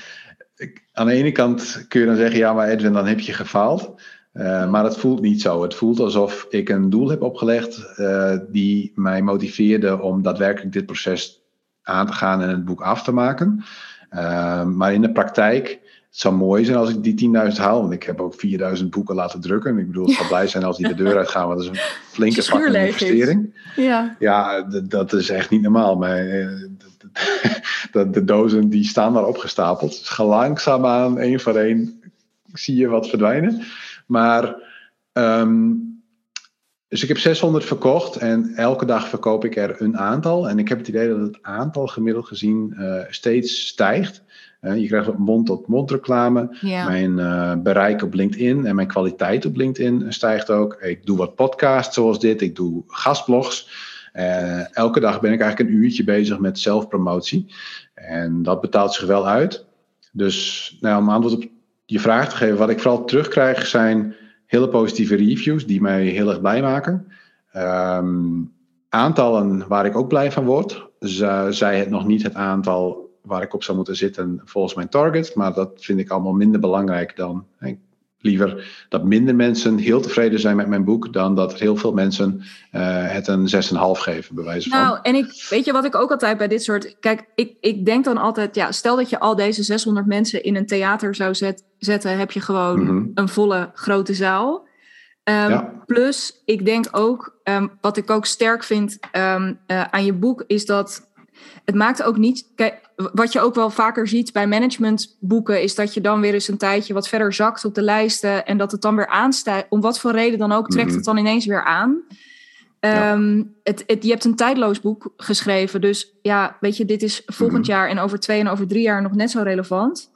aan de ene kant kun je dan zeggen, ja maar Edwin, dan heb je gefaald. Uh, maar het voelt niet zo. Het voelt alsof ik een doel heb opgelegd uh, die mij motiveerde om daadwerkelijk dit proces aan te gaan en het boek af te maken. Uh, maar in de praktijk, het zou mooi zijn als ik die 10.000 haal. Want ik heb ook 4.000 boeken laten drukken. Ik bedoel, ik zou blij zijn als die de deur uitgaan. Want dat is een flinke fucking investering. Ja, ja dat is echt niet normaal. Maar, de, de, dozen die staan daar opgestapeld. Dus langzaamaan, één voor één, zie je wat verdwijnen. Maar, um, dus ik heb 600 verkocht en elke dag verkoop ik er een aantal. En ik heb het idee dat het aantal gemiddeld gezien uh, steeds stijgt. Uh, je krijgt mond-tot-mond reclame. Mijn uh, bereik op LinkedIn en mijn kwaliteit op LinkedIn stijgt ook. Ik doe wat podcasts zoals dit. Ik doe gastblogs. elke dag ben ik eigenlijk een uurtje bezig met zelfpromotie. En dat betaalt zich wel uit. Dus nou, om antwoord op je vraag te geven. Wat ik vooral terugkrijg zijn hele positieve reviews die mij heel erg blij maken. Um, aantallen waar ik ook blij van word. zij het nog niet het aantal waar ik op zou moeten zitten volgens mijn target. Maar dat vind ik allemaal minder belangrijk dan. Liever dat minder mensen heel tevreden zijn met mijn boek. dan dat heel veel mensen uh, het een 6,5 geven, bij wijze van. Nou, en ik weet je wat ik ook altijd bij dit soort. Kijk, ik, ik denk dan altijd. Ja, stel dat je al deze 600 mensen in een theater zou zet, zetten. heb je gewoon mm -hmm. een volle grote zaal. Um, ja. Plus, ik denk ook, um, wat ik ook sterk vind um, uh, aan je boek, is dat het maakt ook niet. Kijk, wat je ook wel vaker ziet bij managementboeken, is dat je dan weer eens een tijdje wat verder zakt op de lijsten en dat het dan weer aanstijgt. Om wat voor reden dan ook, trekt het dan ineens weer aan. Ja. Um, het, het, je hebt een tijdloos boek geschreven, dus ja, weet je, dit is volgend mm-hmm. jaar en over twee en over drie jaar nog net zo relevant.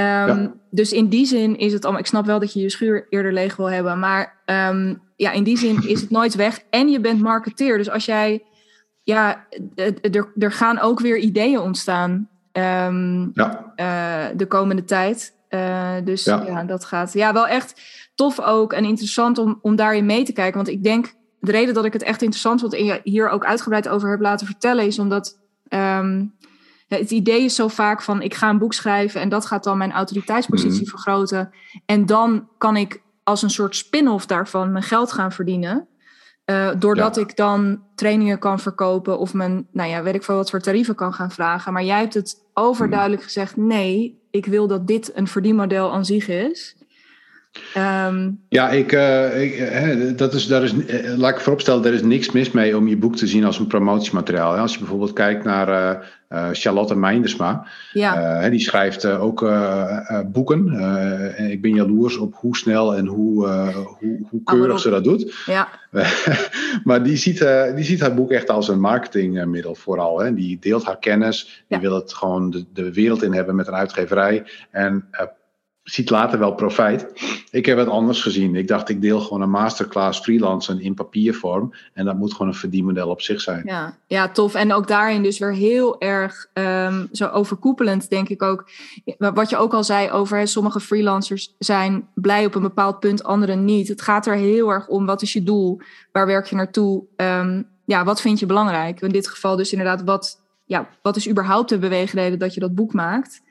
Um, ja. Dus in die zin is het allemaal. Ik snap wel dat je je schuur eerder leeg wil hebben, maar um, ja, in die zin is het nooit weg. En je bent marketeer, dus als jij ja, er, er gaan ook weer ideeën ontstaan um, ja. uh, de komende tijd. Uh, dus ja. ja. dat gaat ja, wel echt tof ook en interessant om, om daarin mee te kijken. Want ik denk, de reden dat ik het echt interessant vond en je hier ook uitgebreid over heb laten vertellen, is omdat um, het idee is zo vaak van ik ga een boek schrijven en dat gaat dan mijn autoriteitspositie mm. vergroten. En dan kan ik als een soort spin-off daarvan mijn geld gaan verdienen. Uh, doordat ja. ik dan trainingen kan verkopen of mijn, nou ja, weet ik veel wat voor tarieven kan gaan vragen. Maar jij hebt het overduidelijk hmm. gezegd: nee, ik wil dat dit een verdienmodel aan zich is. Um, ja, ik, uh, ik hè, dat is, daar is, laat ik vooropstellen, er is niks mis mee om je boek te zien als een promotiemateriaal. Als je bijvoorbeeld kijkt naar uh, uh, Charlotte Meindersma, ja. die schrijft ook boeken. en ik ben jaloers op hoe snel en hoe, hoe, hoe keurig ze dat doet. Ja. maar die ziet, die ziet haar boek echt als een marketingmiddel vooral. Hè. Die deelt haar kennis, die ja. wil het gewoon de, de wereld in hebben met een uitgeverij. En ziet later wel profijt. Ik heb het anders gezien. Ik dacht, ik deel gewoon een masterclass freelancen in papiervorm. En dat moet gewoon een verdienmodel op zich zijn. Ja, ja tof. En ook daarin dus weer heel erg um, zo overkoepelend, denk ik ook. Wat je ook al zei over sommige freelancers zijn blij op een bepaald punt, anderen niet. Het gaat er heel erg om, wat is je doel? Waar werk je naartoe? Um, ja, wat vind je belangrijk? In dit geval dus inderdaad, wat, ja, wat is überhaupt de beweegreden dat je dat boek maakt?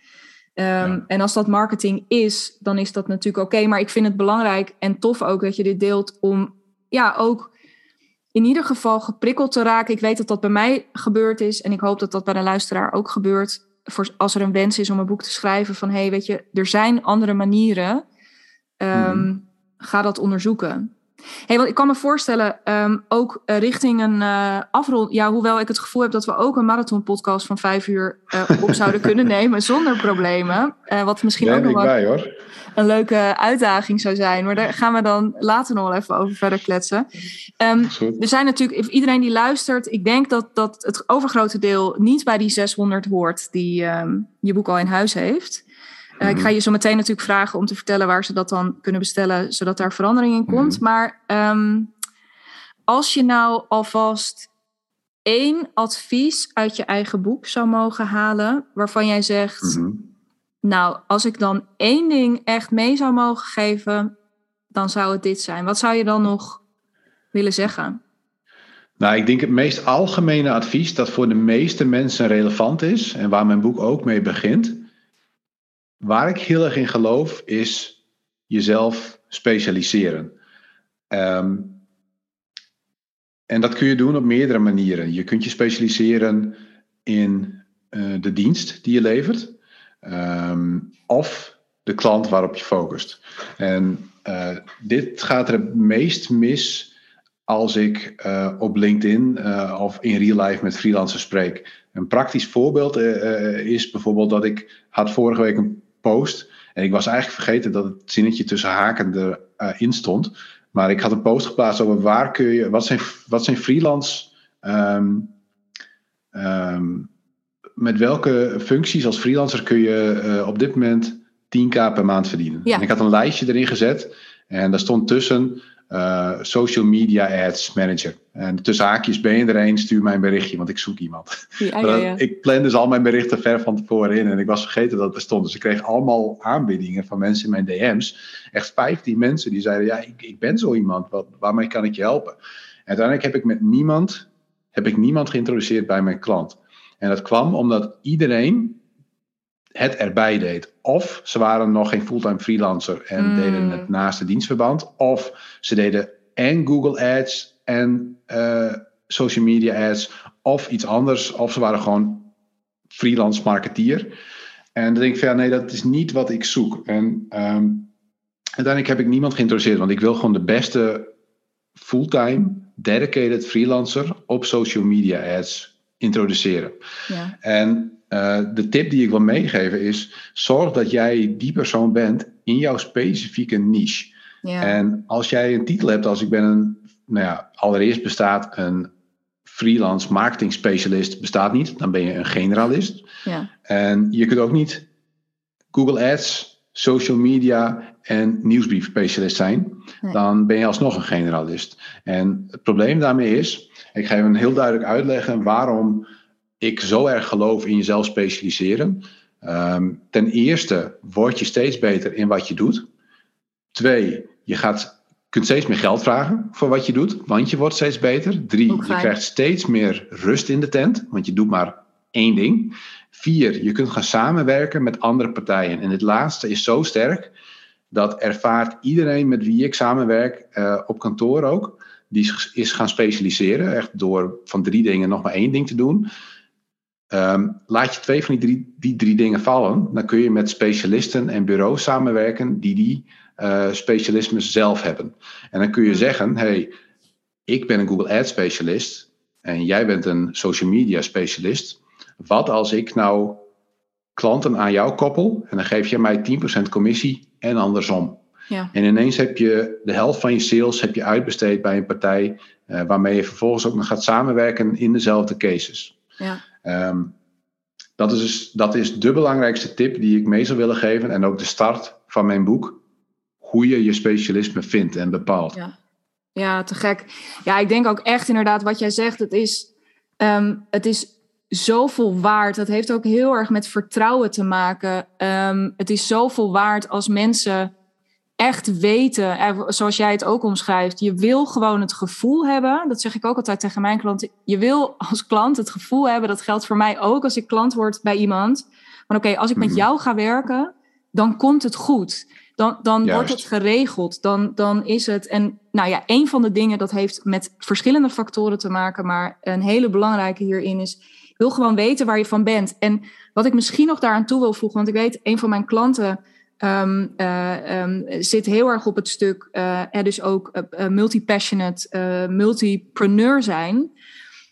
Um, ja. En als dat marketing is, dan is dat natuurlijk oké. Okay, maar ik vind het belangrijk en tof ook dat je dit deelt om ja, ook in ieder geval geprikkeld te raken. Ik weet dat dat bij mij gebeurd is en ik hoop dat dat bij de luisteraar ook gebeurt. Voor, als er een wens is om een boek te schrijven van hé, hey, weet je, er zijn andere manieren. Um, mm. Ga dat onderzoeken. Hey, want ik kan me voorstellen, um, ook uh, richting een uh, afrond. Ja, hoewel ik het gevoel heb dat we ook een marathon-podcast van vijf uur uh, op zouden kunnen nemen zonder problemen. wat misschien ook nog wel bij, een leuke uitdaging zou zijn. Maar daar gaan we dan later nog wel even over verder kletsen. Um, er zijn natuurlijk, iedereen die luistert, ik denk dat, dat het overgrote deel niet bij die 600 hoort die um, je boek al in huis heeft. Uh, ik ga je zo meteen natuurlijk vragen om te vertellen waar ze dat dan kunnen bestellen, zodat daar verandering in komt. Mhm. Maar um, als je nou alvast één advies uit je eigen boek zou mogen halen, waarvan jij zegt, mhm. nou, als ik dan één ding echt mee zou mogen geven, dan zou het dit zijn. Wat zou je dan nog willen zeggen? Nou, ik denk het meest algemene advies dat voor de meeste mensen relevant is en waar mijn boek ook mee begint Waar ik heel erg in geloof is jezelf specialiseren. Ehm, en dat kun je doen op meerdere manieren. Je kunt je specialiseren in uh, de dienst die je levert, um, of de klant waarop je focust. En uh, dit gaat er het meest mis als ik uh, op LinkedIn of in real life met freelancers spreek. Een praktisch voorbeeld is bijvoorbeeld dat ik had vorige week een post. En ik was eigenlijk vergeten dat het zinnetje tussen haken erin uh, stond. Maar ik had een post geplaatst over waar kun je, wat zijn, wat zijn freelance, um, um, met welke functies als freelancer kun je uh, op dit moment 10k per maand verdienen. Ja. En ik had een lijstje erin gezet en daar stond tussen uh, social media ads manager. En tussen haakjes ben je er een, stuur mij een berichtje, want ik zoek iemand. Ja, ja, ja. ik plan dus al mijn berichten ver van tevoren in en ik was vergeten dat het bestond. Dus ik kreeg allemaal aanbiedingen van mensen in mijn DM's. Echt 15 mensen die zeiden, ja, ik, ik ben zo iemand, wat, waarmee kan ik je helpen? En uiteindelijk heb ik met niemand, heb ik niemand geïntroduceerd bij mijn klant. En dat kwam omdat iedereen het erbij deed. Of ze waren nog geen fulltime freelancer en hmm. deden het naast het dienstverband. Of ze deden en Google Ads en uh, social media ads. Of iets anders. Of ze waren gewoon freelance marketeer. En dan denk ik van ja, nee, dat is niet wat ik zoek. En um, uiteindelijk heb ik niemand geïnteresseerd. Want ik wil gewoon de beste fulltime dedicated freelancer op social media ads introduceren. Ja. En uh, de tip die ik wil meegeven is: zorg dat jij die persoon bent in jouw specifieke niche. Ja. En als jij een titel hebt als ik ben een, nou ja, allereerst bestaat een freelance marketing specialist bestaat niet, dan ben je een generalist. Ja. En je kunt ook niet Google Ads, social media en nieuwsbrief specialist zijn. Dan ben je alsnog een generalist. En het probleem daarmee is, ik ga even heel duidelijk uitleggen waarom ik zo erg geloof in jezelf specialiseren. Um, ten eerste word je steeds beter in wat je doet. Twee, je gaat, kunt steeds meer geld vragen voor wat je doet, want je wordt steeds beter. Drie, je krijgt steeds meer rust in de tent, want je doet maar één ding. Vier, je kunt gaan samenwerken met andere partijen. En het laatste is zo sterk, dat ervaart iedereen met wie ik samenwerk, uh, op kantoor ook, die is gaan specialiseren, echt door van drie dingen nog maar één ding te doen. Um, laat je twee van die drie, die drie dingen vallen, dan kun je met specialisten en bureaus samenwerken die die uh, specialismen zelf hebben. En dan kun je zeggen: hey, ik ben een Google Ads specialist en jij bent een social media specialist. Wat als ik nou klanten aan jou koppel en dan geef je mij 10% commissie en andersom? Ja. En ineens heb je de helft van je sales heb je uitbesteed bij een partij uh, waarmee je vervolgens ook nog gaat samenwerken in dezelfde cases. Ja. Um, dat, is dus, dat is de belangrijkste tip die ik mee zou willen geven. En ook de start van mijn boek. Hoe je je specialisme vindt en bepaalt. Ja, ja te gek. Ja, ik denk ook echt inderdaad wat jij zegt. Het is, um, het is zoveel waard. Dat heeft ook heel erg met vertrouwen te maken. Um, het is zoveel waard als mensen echt weten, zoals jij het ook omschrijft, je wil gewoon het gevoel hebben. Dat zeg ik ook altijd tegen mijn klanten. Je wil als klant het gevoel hebben, dat geldt voor mij ook als ik klant word bij iemand. Maar oké, als ik met mhm. jou ga werken, dan komt het goed. Dan, dan wordt het geregeld. Dan, dan is het. En nou ja, een van de dingen dat heeft met verschillende factoren te maken, maar een hele belangrijke hierin is. wil gewoon weten waar je van bent. En wat ik misschien nog daaraan toe wil voegen, want ik weet, een van mijn klanten Um, zit heel erg op het stuk, uh, dus ook uh, multi-passionate, multipreneur zijn.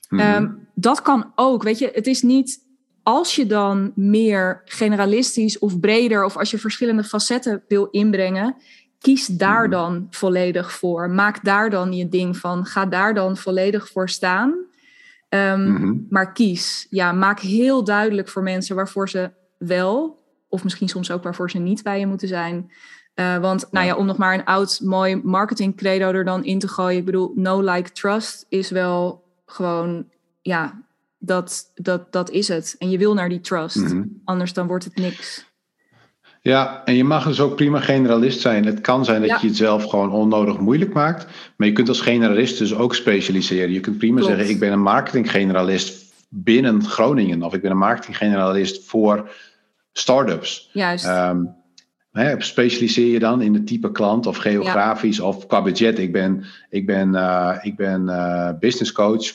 Mm dat kan ook, weet je, het is niet als je dan meer generalistisch of breder of als je verschillende facetten wil inbrengen, kies daar mhm. dan volledig voor. Maak daar dan je ding van. Ga daar dan volledig voor staan. Um, Maar kies. Ja, maak heel duidelijk voor mensen waarvoor ze wel, of misschien soms ook waarvoor ze niet bij je moeten zijn. Uh, want nou ja, om nog maar een oud mooi marketing credo er dan in te gooien. Ik bedoel, no like trust is wel gewoon, ja, dat, dat, dat is het. En je wil naar die trust. Mhm. Anders dan wordt het niks. Ja, en je mag dus ook prima generalist zijn. Het kan zijn dat je het zelf gewoon onnodig moeilijk maakt. Maar je kunt als generalist dus ook specialiseren. Je kunt prima zeggen, ik ben een marketinggeneralist binnen Groningen. Of ik ben een marketinggeneralist voor startups. Juist. Um, hè, specialiseer je dan in het type klant of geografisch of qua budget. Ik ben, ik ben, uh, ik ben uh, business coach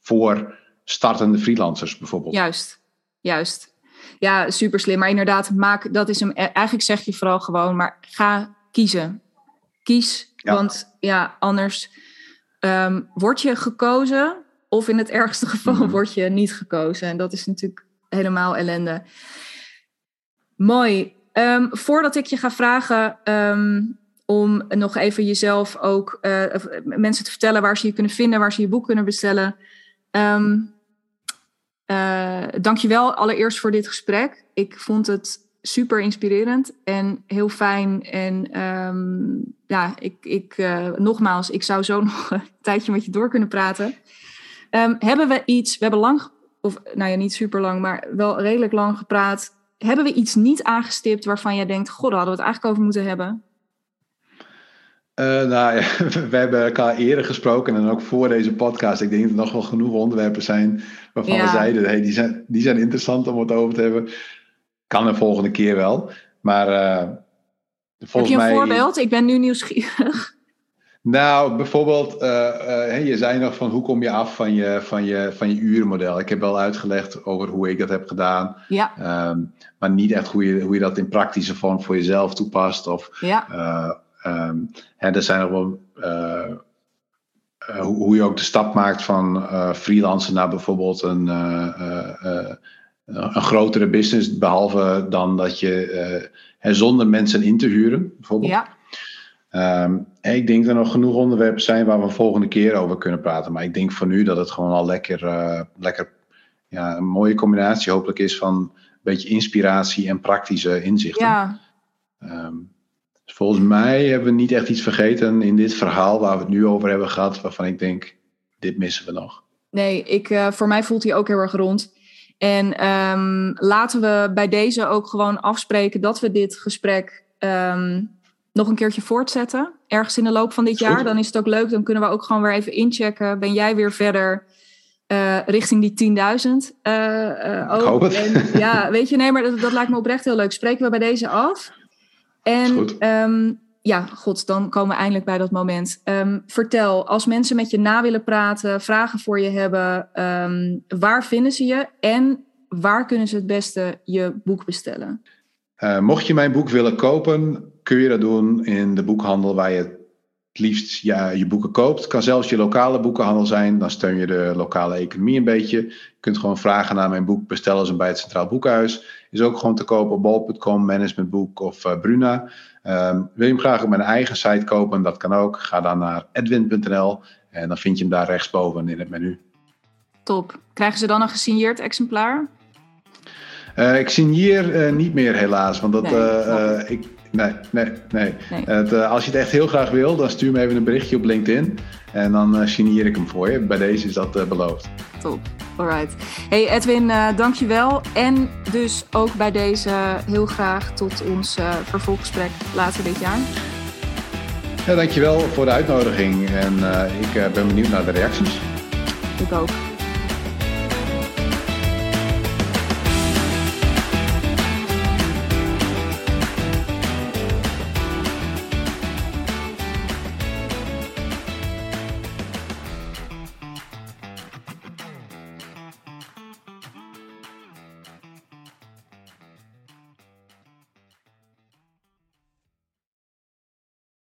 voor startende freelancers bijvoorbeeld. Juist, juist. Ja, super slim. Maar inderdaad, maak, dat is hem. E-, eigenlijk zeg je vooral gewoon, maar ga kiezen. Kies, want ja, anders um, word je gekozen of in het ergste geval mm word je niet gekozen. En dat is natuurlijk helemaal ellende. Mooi. Um, voordat ik je ga vragen um, om nog even jezelf ook uh, mensen te vertellen waar ze je kunnen vinden, waar ze je boek kunnen bestellen. Um, uh, dankjewel allereerst voor dit gesprek. Ik vond het super inspirerend en heel fijn. En ja, ik, ik nogmaals, ik zou zo nog een tijdje met je door kunnen praten. Hebben we iets, we hebben lang, of nou ja, niet super lang, maar wel redelijk lang gepraat. Hebben we iets niet aangestipt waarvan jij denkt, god, daar hadden we het eigenlijk over moeten hebben? Uh, nou ja, we hebben elkaar eerder gesproken en ook voor deze podcast. Ik denk dat er nog wel genoeg onderwerpen zijn waarvan we zeiden, hey, die, zijn, die zijn interessant om het over te hebben. Kan de volgende keer wel. Maar uh, volgens Heb je een voorbeeld? Ik ben nu nieuwsgierig. Nou, bijvoorbeeld, uh, je zei nog van hoe kom je af van je, van, je, van je urenmodel. Ik heb wel uitgelegd over hoe ik dat heb gedaan. Ja. Um, maar niet echt hoe je, hoe je dat in praktische vorm voor jezelf toepast. Of, ja. Um, hè, er zijn nog wel. Uh, hoe je ook de stap maakt van freelancer naar bijvoorbeeld een, een grotere business, behalve dan dat je zonder mensen in te huren, bijvoorbeeld. Ja. Um, ik denk dat er nog genoeg onderwerpen zijn waar we volgende keer over kunnen praten. Maar ik denk voor nu dat het gewoon al lekker, lekker ja, een mooie combinatie hopelijk is van een beetje inspiratie en praktische inzichten. Ja. Um, volgens mij hebben we niet echt iets vergeten in dit verhaal waar we het nu over hebben gehad, waarvan ik denk, dit missen we nog. Nee, ik, uh, voor mij voelt hij ook heel erg rond. En um, laten we bij deze ook gewoon afspreken dat we dit gesprek um, nog een keertje voortzetten. Ergens in de loop van dit jaar. Dan is het ook leuk. Dan kunnen we ook gewoon weer even inchecken. Ben jij weer verder uh, richting die 10.000? Uh, ik hoop het. En, ja, weet je, nee, maar dat, dat lijkt me oprecht heel leuk. Spreken we bij deze af. En um, ja, god, dan komen we eindelijk bij dat moment. Um, vertel, als mensen met je na willen praten, vragen voor je hebben, um, waar vinden ze je en waar kunnen ze het beste je boek bestellen? Uh, mocht je mijn boek willen kopen, kun je dat doen in de boekhandel waar je het liefst ja, je boeken koopt. Het kan zelfs je lokale boekenhandel zijn, dan steun je de lokale economie een beetje. Je kunt gewoon vragen naar mijn boek, bestellen ze bij het Centraal Boekhuis. Is ook gewoon te kopen op bol.com, Managementboek of uh, Bruna. Um, wil je hem graag op mijn eigen site kopen? Dat kan ook. Ga dan naar edwin.nl en dan vind je hem daar rechtsboven in het menu. Top. Krijgen ze dan een gesigneerd exemplaar? Uh, ik signeer uh, niet meer helaas, want dat, nee, ik, nee, nee, nee. nee. Het, als je het echt heel graag wil, dan stuur me even een berichtje op LinkedIn en dan signeer ik hem voor je. Bij deze is dat beloofd. Top. Alright. Hey Edwin, uh, dankjewel. En dus ook bij deze heel graag tot ons uh, vervolggesprek later dit jaar. Ja, dankjewel voor de uitnodiging. En uh, ik ben benieuwd naar de reacties. Ik ook.